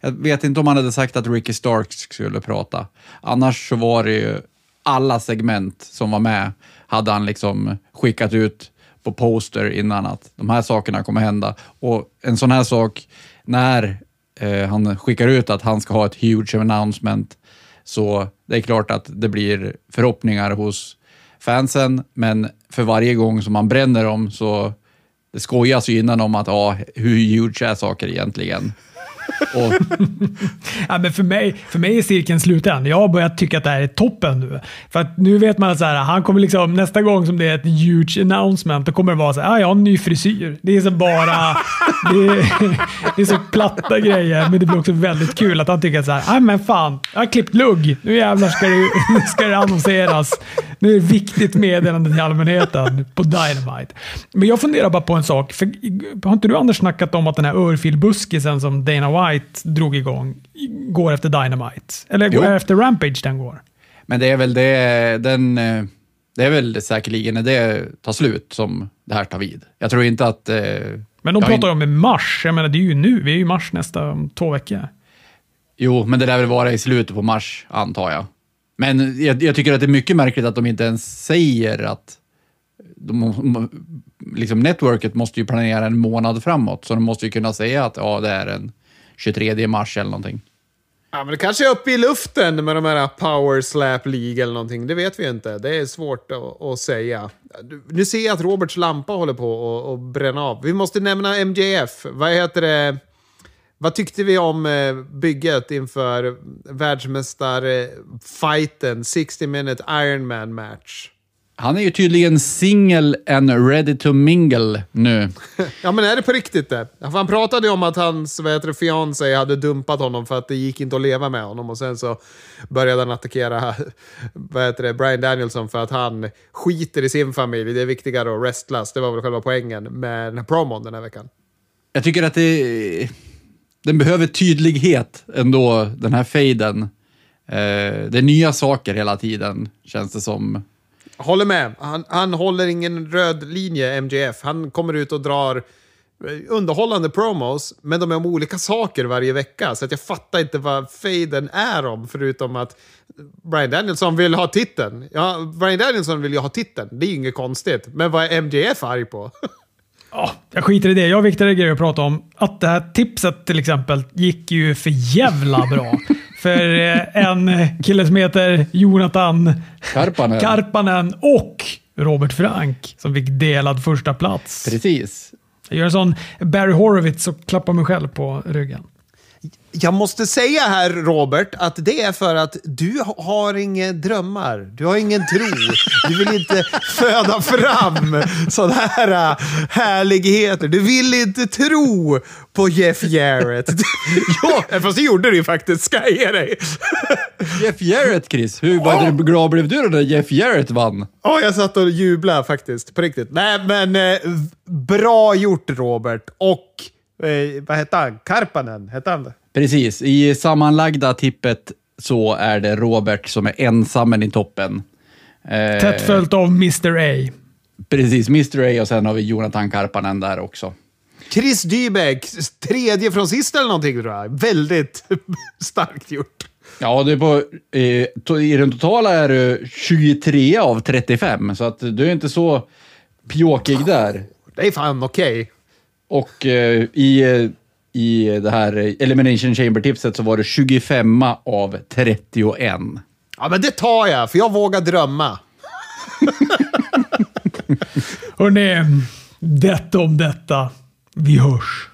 Speaker 3: Jag vet inte om han hade sagt att Ricky Starks skulle prata. Annars så var det ju alla segment som var med hade han liksom skickat ut på poster innan att de här sakerna kommer hända. Och en sån här sak, när eh, han skickar ut att han ska ha ett huge announcement, så det är klart att det blir förhoppningar hos fansen, men för varje gång som man bränner dem så det skojas ju innan om att ja, hur huge är saker egentligen?
Speaker 2: Och... [LAUGHS] ja, men för, mig, för mig är cirkeln sluten. Jag har börjat tycka att det här är toppen nu. För att nu vet man att så här, han kommer liksom, nästa gång som det är ett huge announcement, då kommer det vara så här, ah, jag har en ny frisyr. Det är så bara... [LAUGHS] det, är, det är så platta grejer, men det blir också väldigt kul att han tycker så här, ah, men fan, jag har klippt lugg. Nu jävlar ska det, [LAUGHS] ska det annonseras. Nu är det viktigt meddelande till allmänheten på Dynamite. Men jag funderar bara på en sak. För, har inte du Anders snackat om att den här örfilbuskisen som Dana White drog igång går efter Dynamite? Eller går efter Rampage den går?
Speaker 3: Men det är väl det, den, eh, det är väl säkerligen när det tar slut som det här tar vid. Jag tror inte att... Eh,
Speaker 2: men de pratar in... om i mars. Jag menar, det är ju nu. Vi är ju i mars nästa om två veckor.
Speaker 3: Jo, men det lär väl vara i slutet på mars, antar jag. Men jag, jag, tycker att det är mycket märkligt att de inte ens säger att de, liksom networket måste ju planera en månad framåt, så de måste ju kunna säga att ja, det är den 23 mars eller någonting.
Speaker 1: Ja, men det kanske är uppe i luften med de här Power Slap League eller någonting. Det vet vi inte. Det är svårt att, att säga. Nu ser jag att Roberts lampa håller på att bränna av. Vi måste nämna MJF. Vad heter det? Vad tyckte vi om eh, bygget inför världsmästarfighten, 60 minute Ironman match?
Speaker 3: Han är ju tydligen single and ready to mingle nu. [LAUGHS]
Speaker 1: ja, men är det på riktigt det? Han pratade ju om att hans fiancé hade dumpat honom för att det gick inte att leva med honom och sen så började han attackera [LAUGHS] vad heter det, Brian Danielson för att han skiter i sin familj. Det är viktigare att wrestlas. Det var väl själva poängen med promon den här veckan.
Speaker 3: Jag tycker att det den behöver tydlighet ändå, den här fejden. Eh, det är nya saker hela tiden, känns det som.
Speaker 1: Håller med. Han, han håller ingen röd linje, MJF. Han kommer ut och drar eh, underhållande promos, men de är om olika saker varje vecka. Så att jag fattar inte vad fejden är om, förutom att Brian Danielson vill ha titeln. Ja, Brian Danielson vill ju ha titeln, det är ju inget konstigt. Men vad är MJF arg på? [LAUGHS]
Speaker 2: Oh, jag skiter i det. Jag har viktigare grejer att prata om. Att det här tipset till exempel gick ju för jävla bra för eh, en kille som heter Jonathan
Speaker 3: Karpanen.
Speaker 2: Karpanen och Robert Frank som fick delad första plats.
Speaker 3: Precis.
Speaker 2: Jag gör en sån Barry Horowitz och klappar mig själv på ryggen.
Speaker 1: Jag måste säga här, Robert, att det är för att du har inga drömmar. Du har ingen tro. Du vill inte föda fram sådana här äh, härligheter. Du vill inte tro på Jeff Jarrett. [LAUGHS] ja, fast det gjorde du ju faktiskt, ska jag ge dig. [LAUGHS]
Speaker 3: Jeff Jarrett, Chris. Hur oh. glad blev du när Jeff Jarrett vann?
Speaker 1: Ja, oh, jag satt och jublade faktiskt. På riktigt. Nej, men eh, bra gjort, Robert. Och eh, vad hette han? Karpanen? Hette han det?
Speaker 3: Precis. I sammanlagda tippet så är det Robert som är ensammen i toppen. Eh,
Speaker 2: Tätt följt av Mr A.
Speaker 3: Precis, Mr A och sen har vi Jonathan Karpanen där också.
Speaker 1: Chris Dybeck, tredje från sist eller någonting tror jag. Väldigt [LAUGHS] starkt gjort.
Speaker 3: Ja, är på, eh, to, i den totala är du 23 av 35, så att du är inte så pjåkig där.
Speaker 1: Det är fan okej.
Speaker 3: Och eh, i, eh, i det här Elimination Chamber-tipset så var det 25 av 31.
Speaker 1: Ja, men det tar jag, för jag vågar drömma. [LAUGHS]
Speaker 2: Hörrni, detta om detta. Vi hörs.